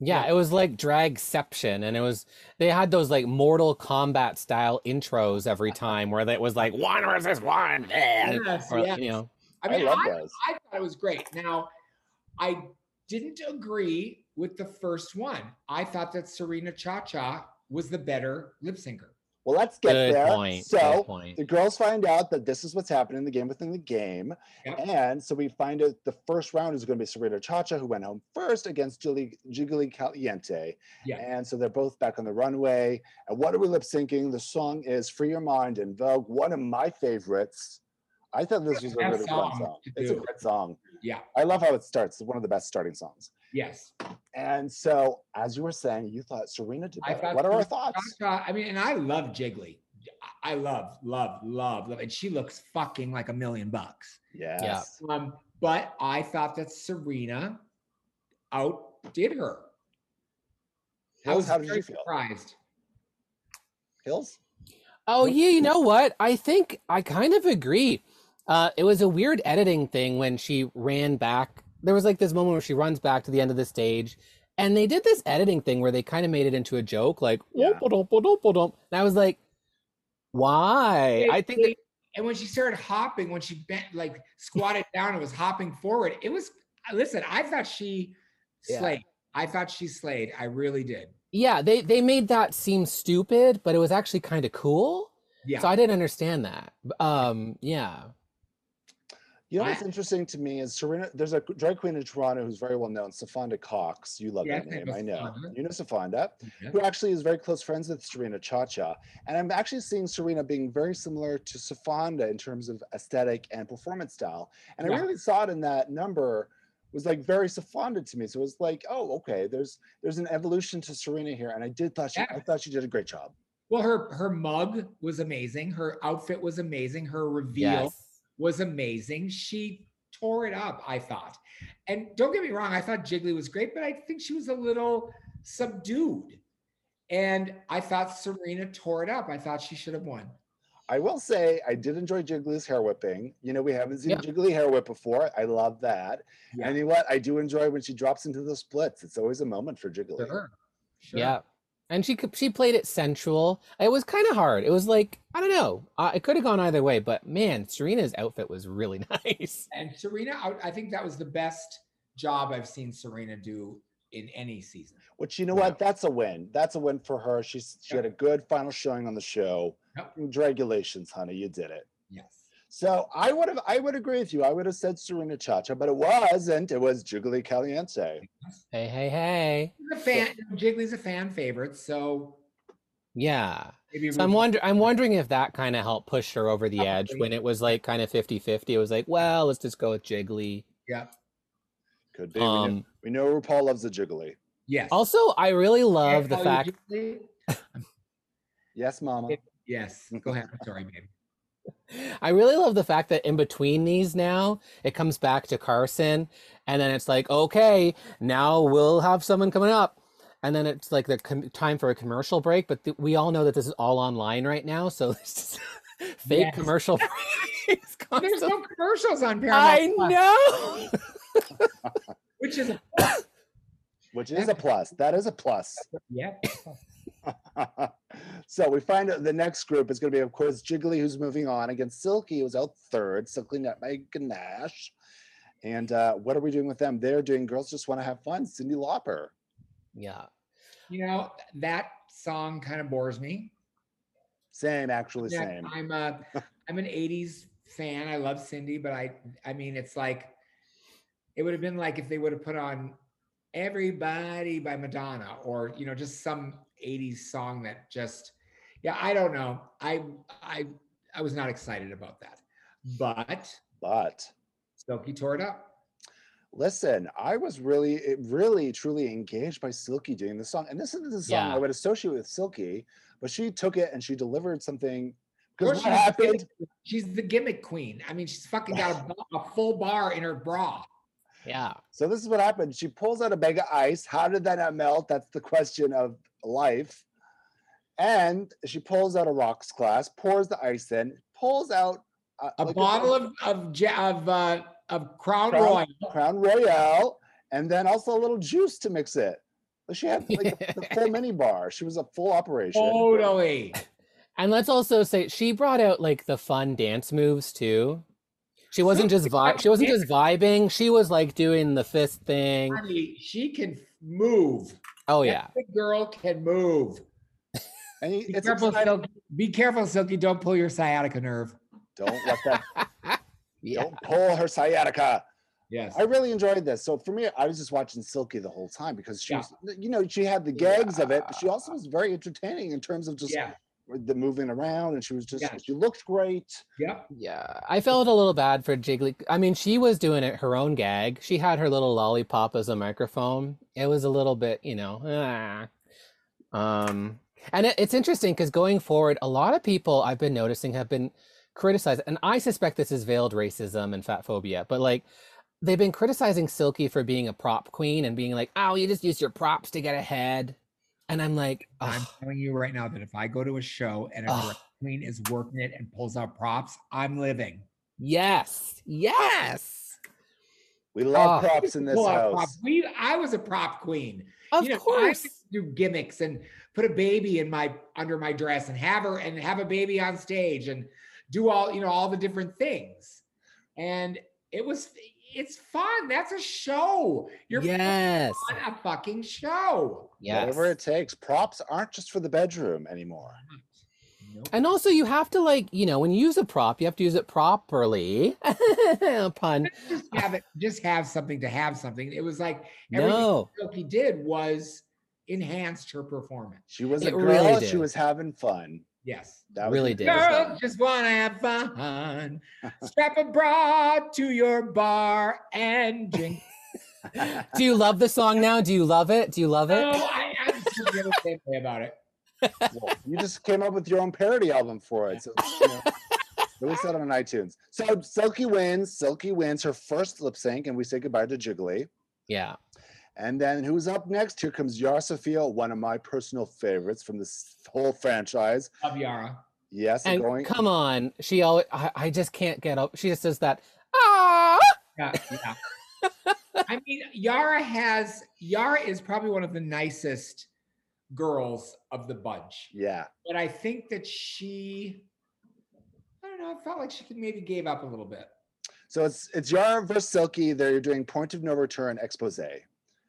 Yeah, it was like dragception, and it was they had those like Mortal Kombat style intros every time where it was like one versus one, Yes, or, yes. you know. I I mean, love I, those. I thought it was great. Now, I didn't agree with the first one. I thought that Serena Cha Cha was the better lip syncer. Well, let's get Good there. point. So good point. the girls find out that this is what's happening in the game within the game. Yep. And so we find out the first round is going to be Serena Chacha, who went home first against Julie Jiggly Caliente. Yeah. And so they're both back on the runway. And what are we lip syncing? The song is Free Your Mind in Vogue, one of my favorites. I thought this was a Best really fun song song. It's a do. great song. Yeah. I love how it starts. It's one of the best starting songs. Yes. And so, as you were saying, you thought Serena did I better. thought What are our thoughts? Cha Cha, I mean, and I love Jiggly. I I love, love, love, love. And she looks fucking like a million bucks. Yes. Um, but I thought that Serena outdid her. I was how did very you feel? surprised. Hills? Oh yeah, you know what? I think I kind of agree. Uh, it was a weird editing thing when she ran back. There was like this moment where she runs back to the end of the stage, and they did this editing thing where they kind of made it into a joke, like Yeah. And I was like, why? I think that, and when she started hopping, when she bent like squatted down and was hopping forward, it was listen, I thought she Yeah. slayed. I thought she slayed. I really did. yeah, they they made that seem stupid, but it was actually kind of cool. Yeah. So I didn't understand that. Um, yeah. You know what's interesting to me is Serena. There's a drag queen in Toronto who's very well known, Sofonda Cox. You love Yes, that name, I know. You know Sofonda, Yeah. who actually is very close friends with Serena Chacha, and I'm actually seeing Serena being very similar to Sofonda in terms of aesthetic and performance style. And I really saw it in that number was like very seconded to me. So it was like, oh, okay, there's there's an evolution to Serena here, and I did thought she Yeah. I thought she did a great job. Well, her her mug was amazing. Her outfit was amazing. Her reveal Yes. Was amazing. She tore it up, I thought. And don't get me wrong, I thought Jiggly was great, but I think she was a little subdued. And I thought Serena tore it up. I thought she should have won. I will say I did enjoy Jiggly's hair whipping. You know, we haven't seen Yeah. Jiggly hair whip before. I love that. Yeah. And you know what? I do enjoy when she drops into the splits. It's always a moment for Jiggly. Sure. Sure. Yeah. And she she played it sensual. It was kind of hard. It was like I don't know. Uh, it could have gone either way, but man, Serena's outfit was really nice. And Serena, I, I think that was the best job I've seen Serena do in any season. Which you know Yeah. what? That's a win. That's a win for her. She's she had a good final showing on the show. Yep. Congratulations, honey. You did it. Yes. So I would have I would agree with you. I would have said Serena Chacha, but it wasn't. It was Jiggly Caliente. Hey, hey, hey. He's a fan. Jiggly's a fan favorite, so Yeah. maybe So I'm root- wonder I'm wondering if that kind of helped push her over the edge when it was like kind of 50-50. It was like, well, let's just go with Jiggly. Yeah. Could be. we, know, Um we know RuPaul loves a Jiggly. Yes. also I really Can I love the call fact Yes, Mama. It- Yes. Go ahead. I'm sorry, babe. I really love the fact that in between these now, it comes back to Carson, and then it's like, okay, now we'll have someone coming up, and then it's like the com- time for a commercial break. But th- we all know that this is all online right now, so it's just fake Yes. commercial breaks. There's no commercials on Paramount. I know. Which is a plus. Which is a plus. That is a plus. yeah. So we find out the next group is going to be, of course, Jiggly, who's moving on against Silky, who's out third, Silky Nutmeg Ganache. And uh, what are we doing with them? They're doing Girls Just Want to Have Fun, Cyndi Lauper. Yeah. You know that song kind of bores me. Same, actually, Yeah, same. I'm a I'm an 80s fan. I love Cyndi, but I I mean it's like it would have been like if they would have put on Everybody by Madonna or you know just some 80s song that just yeah, I don't know. I I I was not excited about that. But But Silky tore it up. listen, I was really, really, truly engaged by Silky doing the song. And this is the song Yeah. I would associate with Silky, but she took it and she delivered something. Because she's what the happened? gimmick- She's the gimmick queen. I mean, she's fucking got a, a full bar in her bra. Yeah. So this is what happened. She pulls out a bag of ice. How did that not melt? That's the question of life. And she pulls out a rocks glass, pours the ice in, pulls out uh, A like bottle of of of uh, of Crown, Crown- Royal. Crown Royale, and then also a little juice to mix it. But She had like the full mini bar. She was a full operation. Totally. And let's also say she brought out like the fun dance moves too. She wasn't just vi- she wasn't just vibing. She was like doing the fist thing. Honey, she can move. Oh That yeah. big girl can move. And you- Be it's careful. Silky. Be careful, Silky. Don't pull your sciatica nerve. Don't let that. Yeah. Don't pull her sciatica. Yes. I really enjoyed this. So for me, I was just watching Silky the whole time because she Yeah. was, you know, she had the gags of it, but she also was very entertaining in terms of just Yeah. The moving around, and she was just Yeah. she looked great. yeah Yeah. I felt a little bad for Jiggly. I mean, she was doing it her own gag. She had her little lollipop as a microphone. It was a little bit, you know. ah. Um and it, it's interesting because going forward, a lot of people I've been noticing have been criticized, and I suspect this is veiled racism and fat phobia, but like they've been criticizing Silky for being a prop queen and being like, oh, you just use your props to get ahead. And I'm like, I'm "Ugh, telling you right now that if I go to a show and a Ugh. queen is working it and pulls out props, I'm living. yes, yes, We love props in this Pull house. props. We, I was a prop queen. of you know, course. could do gimmicks and put a baby in my under my dress and have her and have a baby on stage and do all you know all the different things. And it was it's fun. That's a show. You're yes, on a fucking show. yes. Whatever it takes. Props aren't just for the bedroom anymore. Nope. And also, you have to like, you know, when you use a prop, you have to use it properly. Pun. Just have it. Just have something to have something. It was like everything No. Silky did was enhanced her performance. She was a It girl. really She was having fun. Yes. That Really the did. Girls just want to have fun. Uh-huh. Strap a bra to your bar and drink. Do you love the song now? Do you love it? Do you love No, it? I, I'm still the same way about it. Well, you just came up with your own parody album for it. So, you know, release that on iTunes. So Silky wins. Silky wins her first lip sync, and we say goodbye to Jiggly. Yeah. And then who's up next? Here comes Yara Sofia, one of my personal favorites from this whole franchise. Love Yara. Yes, And going. come on, she always. I, I just can't get up. She just does that. Ah. Yeah, yeah. I mean, Yara has Yara is probably one of the nicest girls of the bunch, Yeah. but I think that she, I don't know, I felt like she could maybe gave up a little bit. So it's it's Yara versus Silky. They're doing Point of No Return Exposé.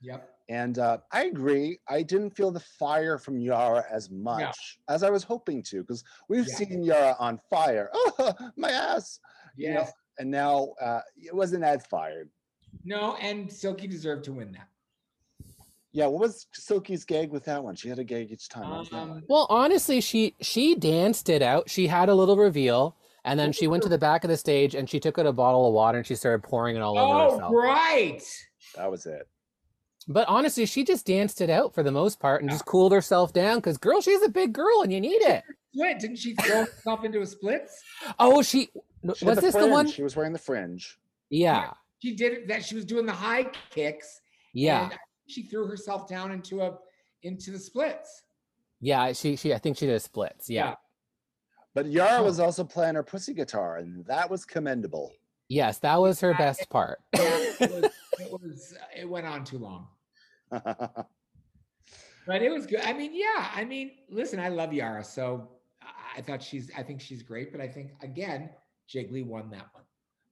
Yep. And uh, I agree. I didn't feel the fire from Yara as much as I was hoping to, because we've Yeah. seen Yara on fire. Oh, my ass. You know, and now uh, it wasn't as fired. No, and Silky deserved to win that. Yeah, what was Silky's gag with that one? She had a gag each time. What was that Um. Well, honestly, she she danced it out. She had a little reveal, and then she went to the back of the stage and she took out a bottle of water and she started pouring it all over herself. Oh, herself. right. That was it. But honestly, she just danced it out for the most part and just cooled herself down because, girl, she's a big girl and you need it. Split. Didn't she throw herself into a splits? Oh, she She had was this the one? She was wearing the fringe. Yeah, She did it that she was doing the high kicks. yeah, and she threw herself down into a into the splits. yeah. She she I think she did a splits. Yeah. But Yara was also playing her pussy guitar, and that was commendable. Yes, that was her best part. It was, it was it went on too long. But it was good. I mean, yeah. I mean, listen, I love Yara, so I- I thought she's. I think she's great, but I think again, Jiggly won that one.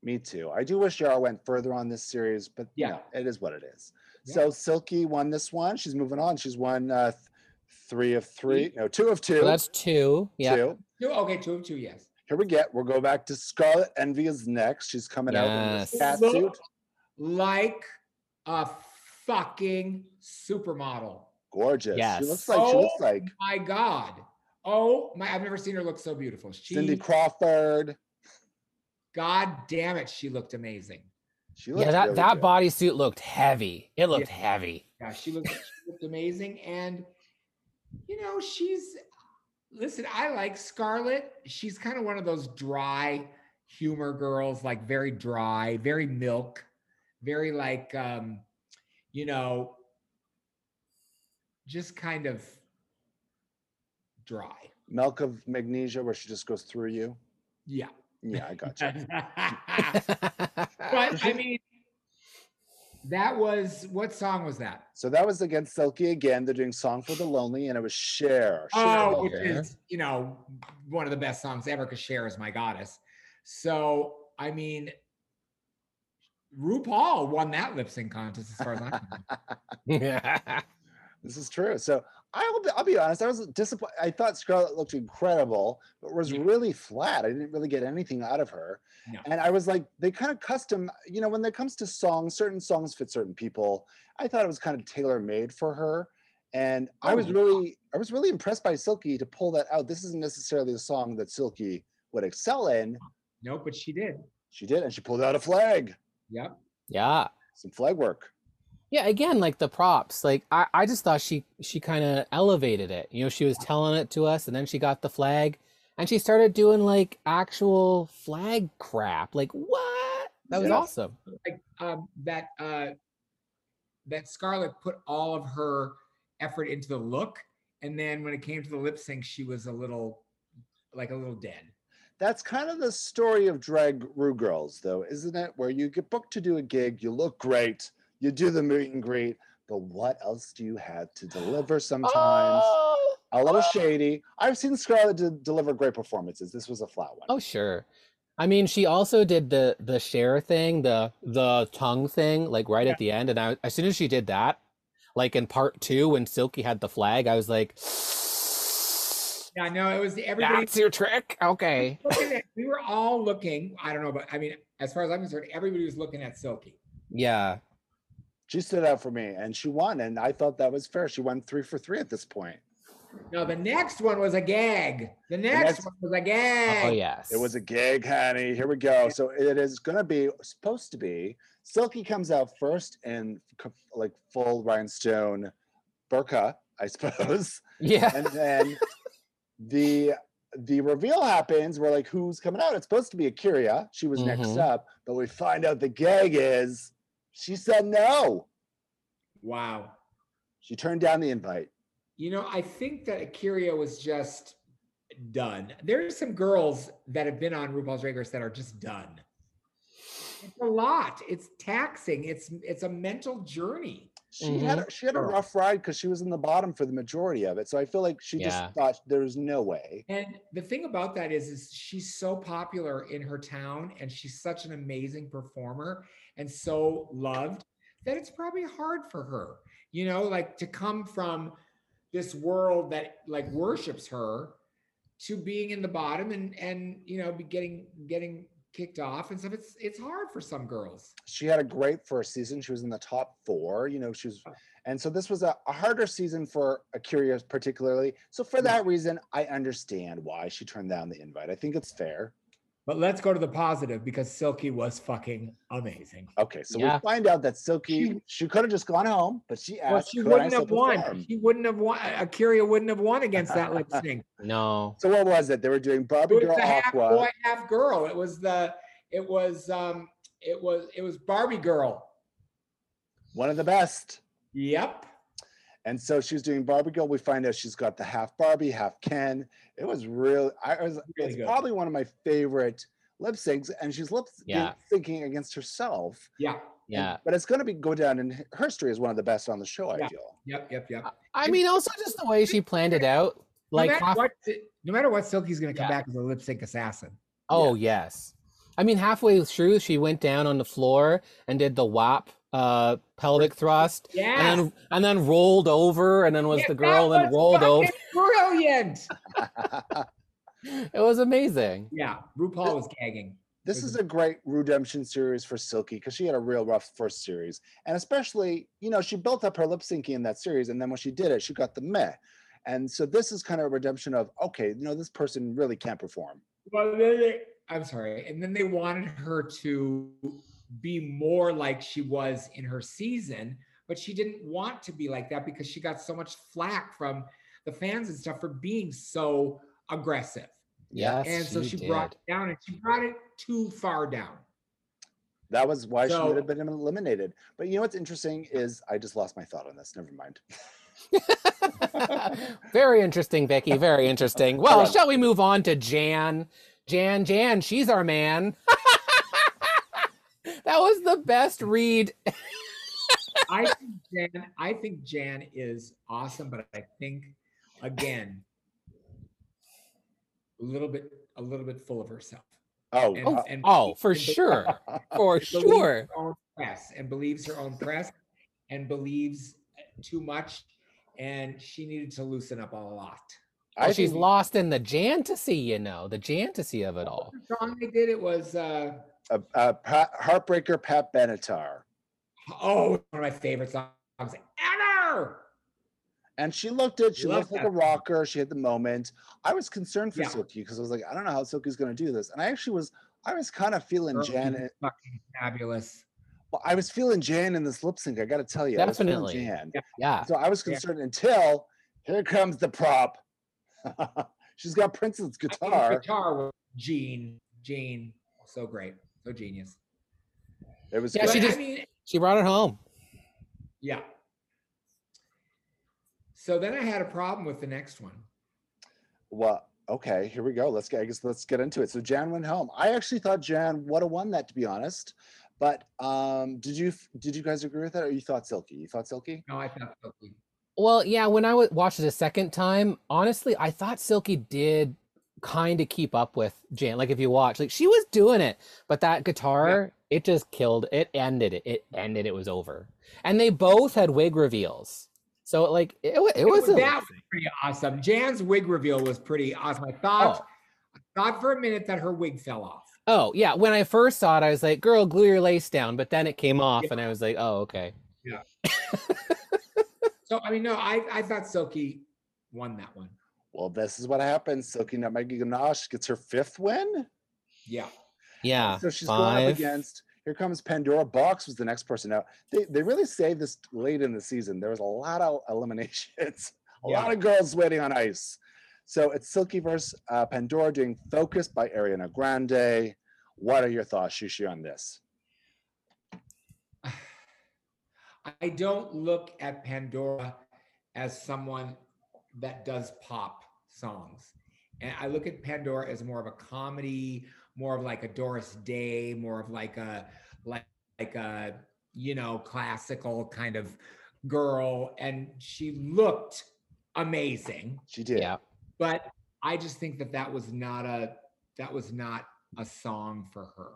Me too. I do wish Yara went further on this series, but Yeah. yeah, it is what it is. Yeah. So Silky won this one. She's moving on. She's won uh, th- three of three. No, two of two. So that's two. Yeah. Two. Two, okay, two of two, yes. Here we get. We'll go back to Scarlet Envy is next. She's coming out in this cat suit. Like a fucking supermodel. Gorgeous. She looks like she Oh looks like My God. Oh my! I've never seen her look so beautiful. She, Cindy Crawford. God damn it, she looked amazing. She looks Yeah, that really that good. bodysuit looked heavy. It looked heavy. Yeah, she looked, she looked amazing. And you know, she's listen, I like Scarlet. She's kind of one of those dry humor girls, like very dry, very milk, very like um, you know, just kind of dry. Milk of Magnesia, where she just goes through you. Yeah. Yeah, I got you. but I mean, that was what song was that? So that was against Silky again. They're doing "Song for the Lonely," and it was Cher. Cher Oh, which Cher. is you know one of the best songs ever because Cher is my goddess. So I mean, RuPaul won that lip sync contest as far as I'm concerned. This is true. So I'll be, I'll be honest. I was disappointed. I thought Scarlet looked incredible, but was Yeah. really flat. I didn't really get anything out of her. No. And I was like, they kind of custom. You know, when it comes to songs, certain songs fit certain people. I thought it was kind of tailor made for her. And I Oh, was yeah. really, I was really impressed by Silky to pull that out. This isn't necessarily a song that Silky would excel in. no, but she did. She did, and she pulled out a flag. Yep. yeah. Some flag work. Yeah, again, like the props, like I, I just thought she she kind of elevated it. You know, she was telling it to us, and then she got the flag, and she started doing like actual flag crap. Like what? That was Yeah. awesome. Like um, that uh, that Scarlet put all of her effort into the look, and then when it came to the lip sync, she was a little like a little dead. That's kind of the story of drag Rue girls, though, isn't it? Where you get booked to do a gig, you look great, you do the meet and greet, but what else do you have to deliver sometimes? Oh, A little shady. I've seen Scarlet de- deliver great performances. This was a flat one. oh, sure. I mean, she also did the the share thing, the the tongue thing, like right at the end. And I, as soon as she did that, like in part two, when Silky had the flag, I was like, Yeah, no, it was everybody. "That's your trick." Okay. we were all looking. I don't know, but I mean, as far as I'm concerned, everybody was looking at Silky. Yeah. She stood out for me and she won, and I thought that was fair. She won three for three at this point. No, the next one was a gag. The next, next- one was a gag. Oh yes. It was a gag, honey. Here we go. So it is going to be supposed to be Silky comes out first in like full rhinestone burqa, I suppose. Yeah. and then the the reveal happens. We're like, who's coming out? It's supposed to be A'keria. She was next Mhm. up, but we find out the gag is she said no. Wow. She turned down the invite. You know, I think that A'keria was just done. There's some girls that have been on RuPaul's Drag Race that are just done. It's a lot. It's taxing. It's it's a mental journey. She had mm-hmm. a, she had a rough ride because she was in the bottom for the majority of it. So I feel like she Yeah. just thought there's no way. And the thing about that is, is she's so popular in her town, and she's such an amazing performer and so loved that it's probably hard for her. You know, like to come from this world that like worships her to being in the bottom and and you know be getting getting kicked off and stuff. It's it's hard for some girls. She had a great first season. She was in the top four. You know, she was, oh. and so this was a, a harder season for A'keria particularly. So for that reason, I understand why she turned down the invite. I think it's fair. But let's go to the positive because Silky was fucking amazing. Okay, so Yeah. we find out that Silky she could have just gone home, but she asked. Well, she wouldn't still have won. perform?" She wouldn't have won. A'keria wouldn't have won against that lip sync. No. So what was it? They were doing It Barbie was Girl half Aqua. boy, half girl. It was the. It was. Um. It was. It was Barbie girl. one of the best. Yep. And so she was doing Barbie Girl. We find out she's got the half Barbie, half Ken. It was real. I was Really it's good. probably one of my favorite lip syncs, and she's lip Yeah. syncing against herself. Yeah. And- Yeah. but it's going to be go down in hi- history as one of the best on the show. I feel. Yep. Yep. Yep. I mean, also just the way she planned it out. Like, no matter half- what, no matter what, Silky's gonna come Yeah. back as a lip sync assassin. oh yes. I mean, halfway through, she went down on the floor and did the WAP uh, pelvic thrust, Yeah. and then and then rolled over, and then was Yeah, the girl and was rolled over. Brilliant. It was amazing. Yeah. RuPaul was gagging. this is a great redemption series for Silky because she had a real rough first series, and especially you know she built up her lip syncing in that series, and then when she did it, she got the meh. And so this is kind of a redemption of okay, you know this person really can't perform. Well, then they, I'm sorry. And then they wanted her to be more like she was in her season, but she didn't want to be like that because she got so much flack from the fans and stuff for being so aggressive. Yes, and so she brought it down and she brought it too far down. That was why she would have been eliminated. But you know what's interesting is I just lost my thought on this. Never mind. very interesting, Vicky. Very interesting. Well, shall we move on to Jan? Jan, Jan, she's our man. that was the best read. I think Jan, I think Jan is awesome, but I think again, a little bit, a little bit full of herself. Oh, And- uh, and Oh, for and sure. For sure. own press and believes her own press and believes too much and she needed to loosen up a lot Well, she's lost in the jantasy, you know, the jantasy of it all. the song they did it was uh uh, uh, Pat, Heartbreaker Pat Benatar. oh one of my favorite songs ever And she looked it. She Love looked like that a rocker. She had the moment. I was concerned for Yeah. Silky because I was like, I don't know how Silky's going to do this. And I actually was. I was kind of feeling Girl, Jan. fucking fabulous Well, I was feeling Jan in this lip sync. I got to tell you, I was Definitely. Jan. Yeah. Yeah. So I was Yeah. concerned until here comes the prop. She's got Prince's I think the guitar. guitar was Gene Gene so great so genius It was Yeah, great. she just- I mean She brought it home. yeah so then I had a problem with the next one Well, okay, here we go. Let's get. I guess let's get into it. So Jan went home. I actually thought Jan would have won that, to be honest. But um, did you did you guys agree with that, or you thought Silky? You thought Silky? no I thought Silky Well, yeah, when I w- watched it a second time, honestly, I thought Silky did kind of keep up with Jan. Like if you watch, like she was doing it, but that guitar, it just killed. It ended it. It ended. It was over. And they both had wig reveals, so like it, wa- it was. that was pretty awesome. Jan's wig reveal was pretty awesome. I thought, oh. I thought for a minute that her wig fell off. Oh yeah, when I first saw it, I was like, "Girl, glue your lace down," but then it came off, Yeah. and I was like, "Oh, okay." Yeah. so I mean, no, I I thought Silky won that one. Well, this is what happens. Silky Nutmeg Ganache gets her fifth win. Yeah, Yeah, So she's going up against Here comes Pandora Boxx was the next person. Now they, they really saved this late in the season. There was a lot of eliminations, a Yeah. lot of girls waiting on ice. So it's Silky versus uh, Pandora doing Focus by Ariana Grande. What are your thoughts, Shishi, on this? I don't look at Pandora as someone that does pop songs. And I look at Pandora as more of a comedy, more of like a Doris Day, more of like a like like a you know classical kind of girl and she looked amazing She did. Yeah. but I just think that that was not a that was not a song for her.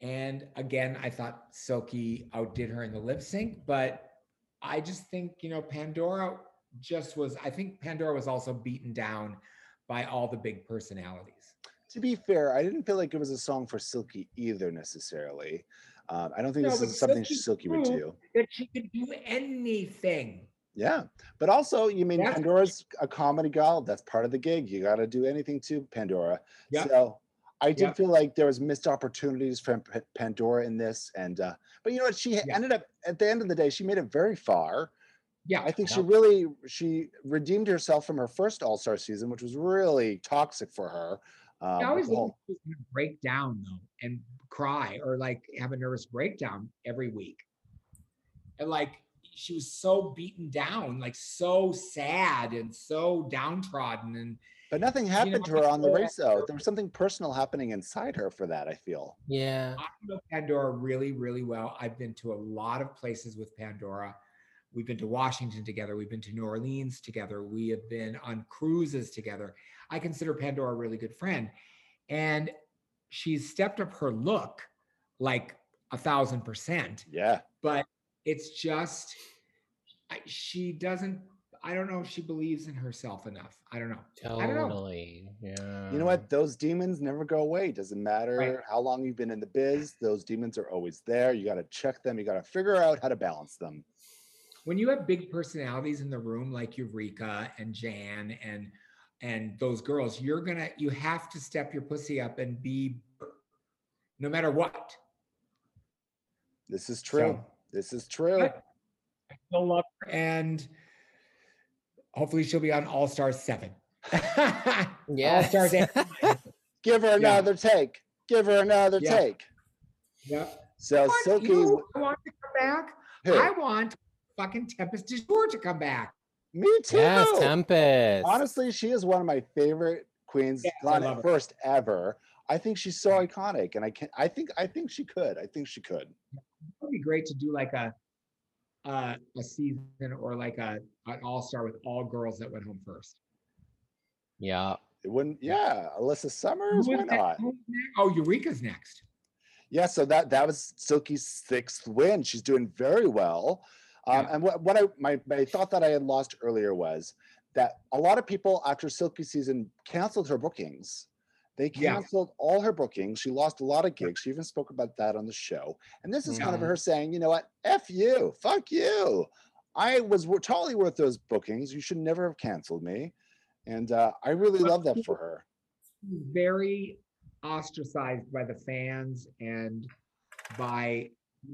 And again, I thought Silky outdid her in the lip sync, but I just think you know Pandora just was. I think Pandora was also beaten down by all the big personalities. To be fair, I didn't feel like it was a song for Silky either necessarily. Um, I don't think No, this is something Silky Silky would do. That she could do anything. Yeah, but also, you mean Pandora's a comedy gal. That's part of the gig. You got to do anything to Pandora. Yeah. So I did Yeah. feel like there was missed opportunities from Pandora in this, and uh, but you know what? She Yeah. ended up at the end of the day. She made it very far. Yeah, I think she really she redeemed herself from her first All Star season, which was really toxic for her. Um, I with always the whole- like she was gonna break down though and cry or like have a nervous breakdown every week. And like she was so beaten down, like so sad and so downtrodden. And but nothing happened to her on the race. Though there was something personal happening inside her for that. I feel. Yeah. I know Pandora really, really well. I've been to a lot of places with Pandora. We've been to Washington together. We've been to New Orleans together. We have been on cruises together. I consider Pandora a really good friend. And she's stepped up her look like a thousand percent. Yeah. But it's just, she doesn't, I don't know if she believes in herself enough. I don't know. I don't know. Totally. Yeah. You know what? Those demons never go away. Doesn't matter how long you've been in the biz, those demons are always there. You got to check them. You got to figure out how to balance them. When you have big personalities in the room like Eureka and Jan and and those girls, you're gonna you have to step your pussy up and be no matter what. This is true. So- this is true. I still love her and hopefully she'll be on All Stars 7. All Yes. Stars 8. Give her Yeah. another take. Give her another Yeah. take. Yeah. So But Silky, you I want to come back. who? I want fucking Tempest DuJour to come back. me too. Yes, Tempest. Honestly, she is one of my favorite queens, Yes, I not love her. first ever. I think she's so iconic, and I can. I think. I think she could. I think she could. it would be great to do like a uh, a season or like a an all star with all girls that went home first. Yeah. It wouldn't. Yeah, Alisa Summers. Who Why is not? Oh, Eureka's next. Yeah, so that that was Silky's sixth win. She's doing very well. Um, Yeah. And what, what I my, my thought that I had lost earlier was that a lot of people after Silky season canceled her bookings. They Yeah. canceled all her bookings. She lost a lot of gigs. She even spoke about that on the show. And this is kind of her saying, you know what, f you, fuck you. I was totally worth those bookings. You should never have canceled me. And uh, I really But love that for her. Very ostracized by the fans and by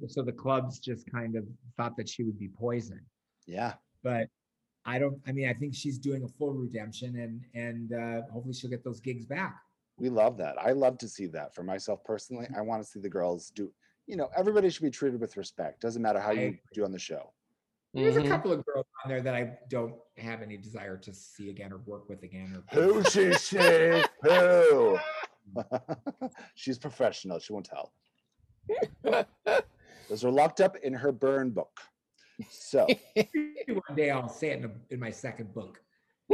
so the clubs just kind of thought that she would be poison. Yeah. But I don't. I mean, I think she's doing a full redemption, and and uh, hopefully she'll get those gigs back. We love that. I love to see that for myself personally. I want to see the girls do, you know, everybody should be treated with respect. Doesn't matter how I you agree. do on the show. There's Mhm. a couple of girls on there that I don't have any desire to see again or work with again. Or Who she she? Who? She's professional. She won't tell. Those are locked up in her burn book. So, one day I'll say it in, a, in my second book.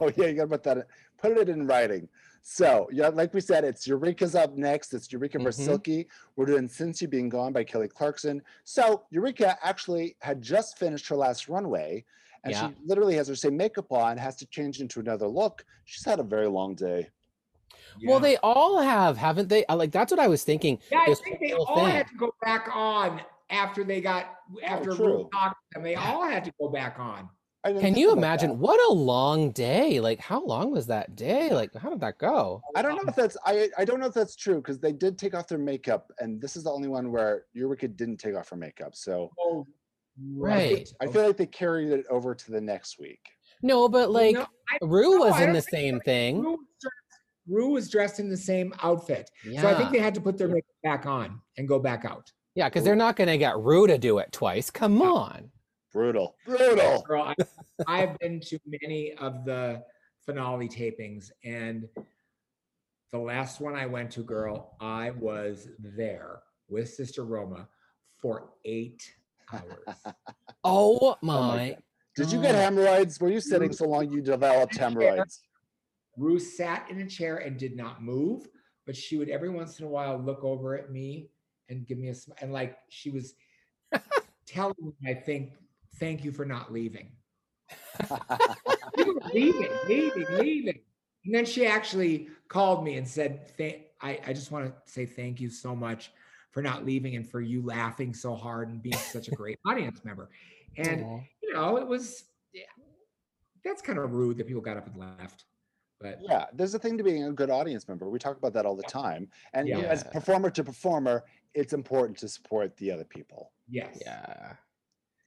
oh yeah, you gotta put that in, put it in writing. So, yeah, like we said, it's Eureka's up next. It's Eureka versus Mhm. Silky. We're doing Since You Being Gone by Kelly Clarkson. So, Eureka actually had just finished her last runway, and Yeah. she literally has her same makeup on, has to change into another look. She's had a very long day. Well, they all have, haven't they? Like that's what I was thinking. Yeah, I think they all thing. had to go back on after they got oh, after true. Ru talked to them. They all had to go back on. Can you imagine that. what a long day? Like, how long was that day? Like, how did that go? I don't know if that's I I don't know if that's true because they did take off their makeup, and this is the only one where Eureka didn't take off her makeup. So Oh, Right. I feel like they carried it over to the next week. No, but like, No, I- Ru was I in don't the think same so. thing. Ru was, dressed, Ru was dressed in the same outfit. Yeah. So I think they had to put their makeup back on and go back out. Yeah, because they're not going to get Ru to do it twice. Come on. Brutal, brutal. Girl, I, I've been to many of the finale tapings, and the last one I went to, girl, I was there with Sister Roma for eight hours. Oh, oh my my. God. Did you get hemorrhoids? Were you sitting so long you developed hemorrhoids? Ru sat in a chair and did not move, but she would every once in a while look over at me and give me a smile. And like she was telling me, I think, thank you for not leaving. Leaving, leaving, leaving. And then she actually called me and said, "Thank- I, I just want to say thank you so much for not leaving and for you laughing so hard and being such a great audience member. And Aw. you know, it was yeah, that's kind of rude that people got up and left. But Yeah, there's a thing to being a good audience member. We talk about that all the time. And you know, as performer to performer, it's important to support the other people. yes. Yeah.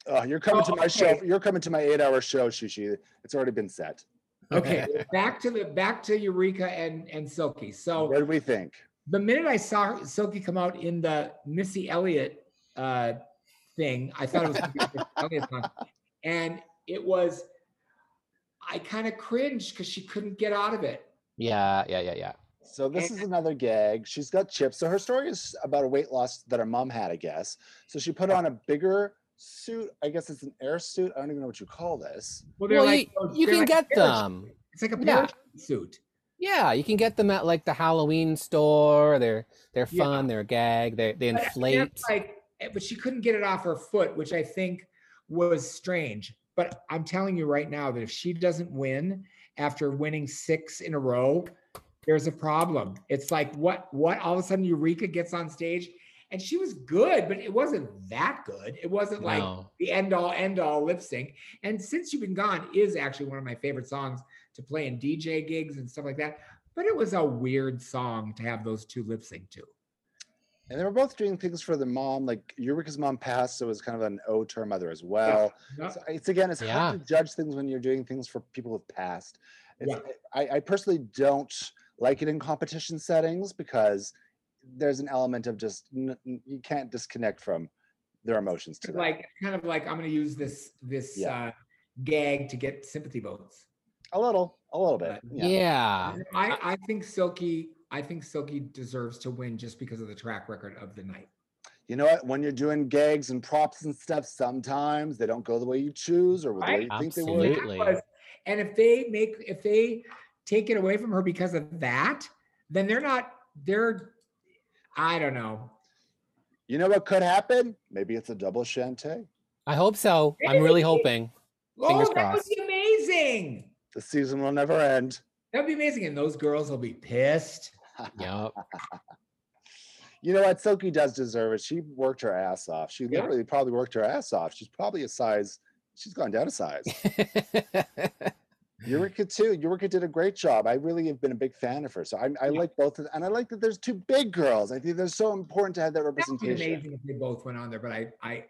Oh, you're coming to Oh, my show. You're coming to my eight-hour show, Shishi. It's already been set. Okay, back to the back to Eureka and and Silky. So What do we think? the minute I saw Silky come out in the Missy Elliott uh, thing, I thought it was gonna be a Elliott song, and it was. I kind of cringed because she couldn't get out of it. Yeah, yeah, yeah, yeah. So this is another gag. She's got chips. So her story is about a weight loss that her mom had, I guess. So she put on a bigger suit. I guess it's an air suit. I don't even know what you call this. Well, Well, like you, those- you can like get parachute- them. It's like a Yeah. suit. Yeah, you can get them at like the Halloween store. They're they're Yeah. fun. They're a gag. They they inflate. that's like, eh, but she couldn't get it off her foot, which I think was strange. But I'm telling you right now that if she doesn't win after winning six in a row, there's a problem. It's like what what all of a sudden Eureka gets on stage and she was good, but it wasn't that good. It wasn't like No. the end all end all lip sync. And since you've been gone is actually one of my favorite songs to play in DJ gigs and stuff like that. But it was a weird song to have those two lip sync to. And they were both doing things for their mom. Like Eureka's mom passed, so it was kind of an ode to her mother as well. Yeah. So it's again, it's Yeah. hard to judge things when you're doing things for people who've passed. It's, Yeah. I, I personally don't like it in competition settings because there's an element of just n- n- you can't disconnect from their emotions to that. like kind of like I'm going to use this this Yeah. uh, gag to get sympathy votes. a little, a little bit. Yeah. Yeah. I I think Silky I think Silky deserves to win just because of the track record of the night. You know what? When you're doing gags and props and stuff, sometimes they don't go the way you choose or the way Right. you think they That would. Absolutely. was- and if they make if they take it away from her because of that, then they're not they're I don't know. You know what could happen? Maybe it's a double shantay. I hope so. I'm really hoping. Oh, Fingers oh, that would be amazing. The season will never end. That'd be amazing, and those girls will be pissed. Yep. You know what? Silky does deserve it. She worked her ass off. She Yeah. literally probably worked her ass off. She's probably a size. She's gone down a size. Eureka too. Eureka did a great job. I really have been a big fan of her. So I, I Yeah. like both of them, and I like that there's two big girls. I think they're so important to have that representation. That would be amazing if they both went on there, but I, I,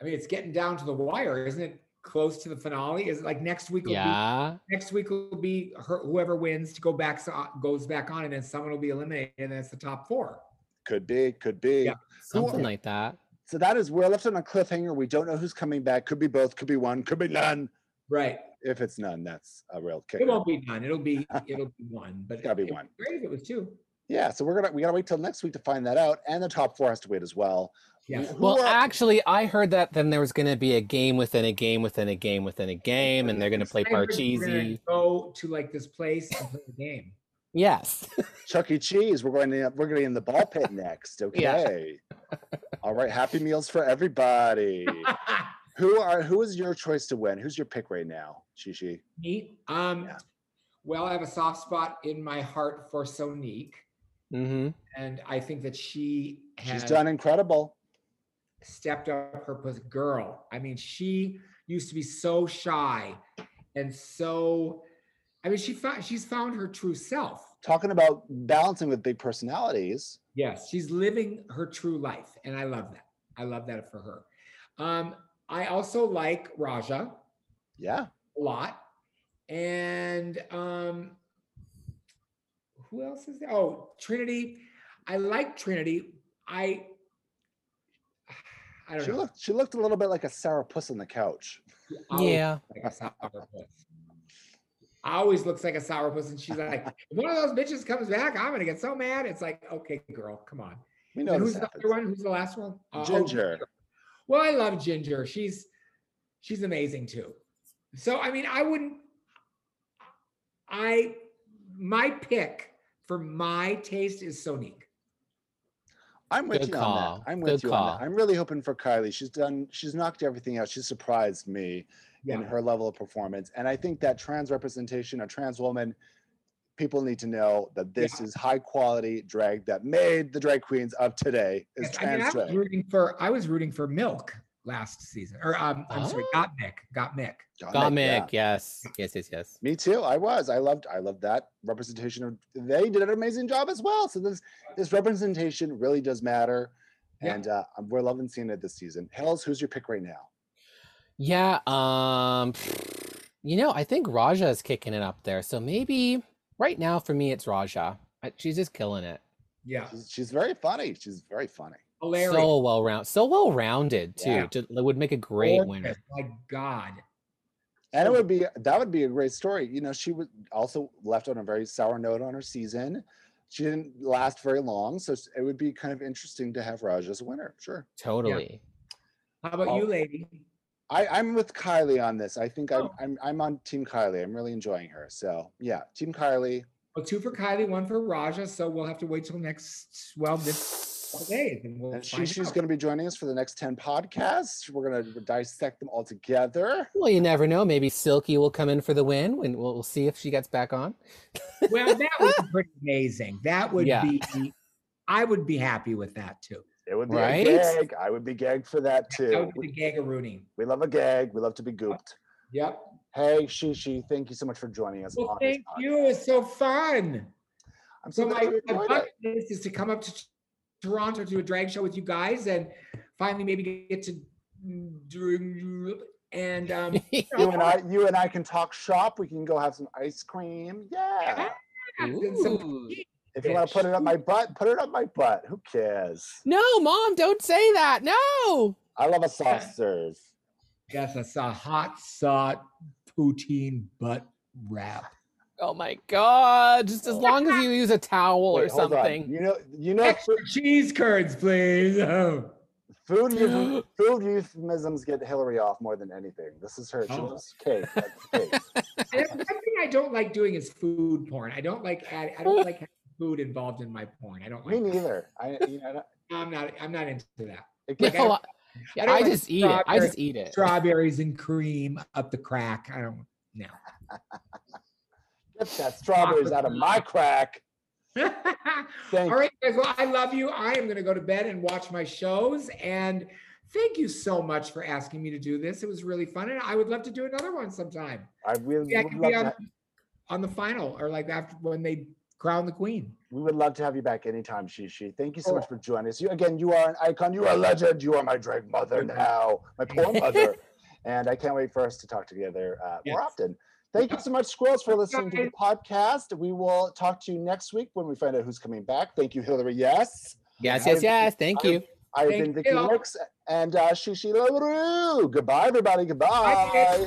I mean, it's getting down to the wire, isn't it? Close to the finale. Is it like next week? Will yeah. Be, next week will be her, whoever wins to go back, so- goes back on, and then someone will be eliminated, and that's the top four. Could be, could be. Yeah. Something like that. So that is we're left on a cliffhanger. We don't know who's coming back. Could be both, could be one, could be none. Right. If it's none, that's a real kicker. It won't be none. It'll be it'll be one. But it's gotta be it'd one. Great if it was two. Yeah, so we're gonna we gotta wait till next week to find that out. And the top four has to wait as well. Yeah. Well, are- actually, I heard that then there was going to be a game within a game within a game within a game, and they're going to play I heard we're gonna Parcheesi. Go to like this place and play the game. Yes. Chuck E. Cheese. We're going to we're going to be in the ball pit next. Okay. All right. Happy meals for everybody. who are who is your choice to win? Who's your pick right now, Shishi? Neat. Um, Yeah. well, I have a soft spot in my heart for Sonique, hmm and I think that she has She's done incredible. Stepped up her pos- girl. I mean, she used to be so shy and so. I mean, she found she's found her true self. Talking about balancing with big personalities. Yes, she's living her true life, and I love that. I love that for her. Um, I also like Ra'Jah Yeah. a lot, and um, who else is there? Oh, Trinity. I like Trinity. I I don't She know. looked she looked a little bit like a Sarah Puss on the couch. Yeah. like a sourpuss. Always looks like a sourpuss, and she's like, one of those bitches comes back, I'm gonna get so mad. It's like, okay, girl, come on. We And know who's this the other one? Who's the last one? Uh, oh, Ginger. Well, I love Ginger. She's she's amazing too. So I mean, I wouldn't. I my pick for my taste is Sonique. I'm with Good you on that. I'm with Good you on that. I'm really hoping for Kylie. She's done. She's knocked everything out. She surprised me in her level of performance, and I think that trans representation, a trans woman, people need to know that this is high quality drag that made the drag queens of today is Yes, I mean, I trans was drag. rooting for I was rooting for Milk last season, or um, I'm sorry, Oh. Gottmik, Gottmik. Got Got it, yeah. Mick, yes. Yes, yes, yes. Me too. I was. I loved. I loved that representation of. They did an amazing job as well. So this this representation really does matter, Yeah. and uh, we're loving seeing it this season. Hells, who's your pick right now? Yeah, um you know, I think Ra'Jah is kicking it up there. So maybe right now for me it's Ra'Jah. She's just killing it. Yeah, She's, she's very funny. She's very funny. Hilarious. So well round so well rounded too. Yeah. To, would make a great Gorgeous. winner. My God. And it would be that would be a great story. You know, she was also left on a very sour note on her season. She didn't last very long, so it would be kind of interesting to have Raj as a winner. Sure. Totally. How about Oh. you, lady? I, I'm with Kylie on this. I think I'm, Oh. I'm I'm on Team Kylie. I'm really enjoying her. So yeah, Team Kylie. Well, two for Kylie, one for Ra'Jah. So we'll have to wait till next, well, this couple days, and we'll And she, she's going to be joining us for the next 10 podcasts. We're going to dissect them all together. Well, you never know. Maybe Silky will come in for the win. When we'll, we'll see if she gets back on. Well, that would be pretty amazing. That would Yeah. be. I would be happy with that too. It would be Right? a gag. I would be gagged for that That too. would be We, the gagarooning. we love a gag. We love to be gooped. Yep. Hey, Shishi, thank you so much for joining us. Well, on thank you. It's so fun. I'm so So glad my, you my enjoyed bucket list is to come up to Toronto to do a drag show with you guys, and finally maybe get to do and um, You and I, you and I can talk shop. We can go have some ice cream. Yeah. and some If you want to put it up my butt, put it up my butt. Who cares? No, mom, don't say that. No. I love a soft serve. Yes, that's a hot sauce poutine butt wrap. Oh my god. Just as oh. long as you use a towel or Wait, hold on. something. You know, you know, Extra cheese curds, please. Oh. food euph- food euphemisms get Hillary off more than anything. This is her. She Oh. loves cake. Cake. One thing I don't like doing is food porn. I don't like add, I don't like food involved in my porn. I don't Me like. neither. I, you know, I'm not. I'm not into that. it No, gets, I- I, yeah, don't I like just eat it. I just eat it. Strawberries and cream up the crack. I don't. No. get that strawberries out of my crack. All Thank right, guys. Well, I love you. I am going to go to bed and watch my shows. And thank you so much for asking me to do this. It was really fun, and I would love to do another one sometime. I really Yeah, I would love be on, ha- on the final or like after when they crown the queen. we would love to have you back anytime, Shishi. Thank you so much Oh. for joining us. You again, you are an icon. You are a legend. You are my drag mother now, my poor mother. and I can't wait for us to talk together uh, more often. Thank you so much, Squirrels, for listening to the podcast. We will talk to you next week when we find out who's coming back. Thank you, Hillary. Yes. Yes, I- yes, yes. Thank you. I've been Vicky you. Wicks and uh, Shishi LaRue. Goodbye, everybody. Goodbye.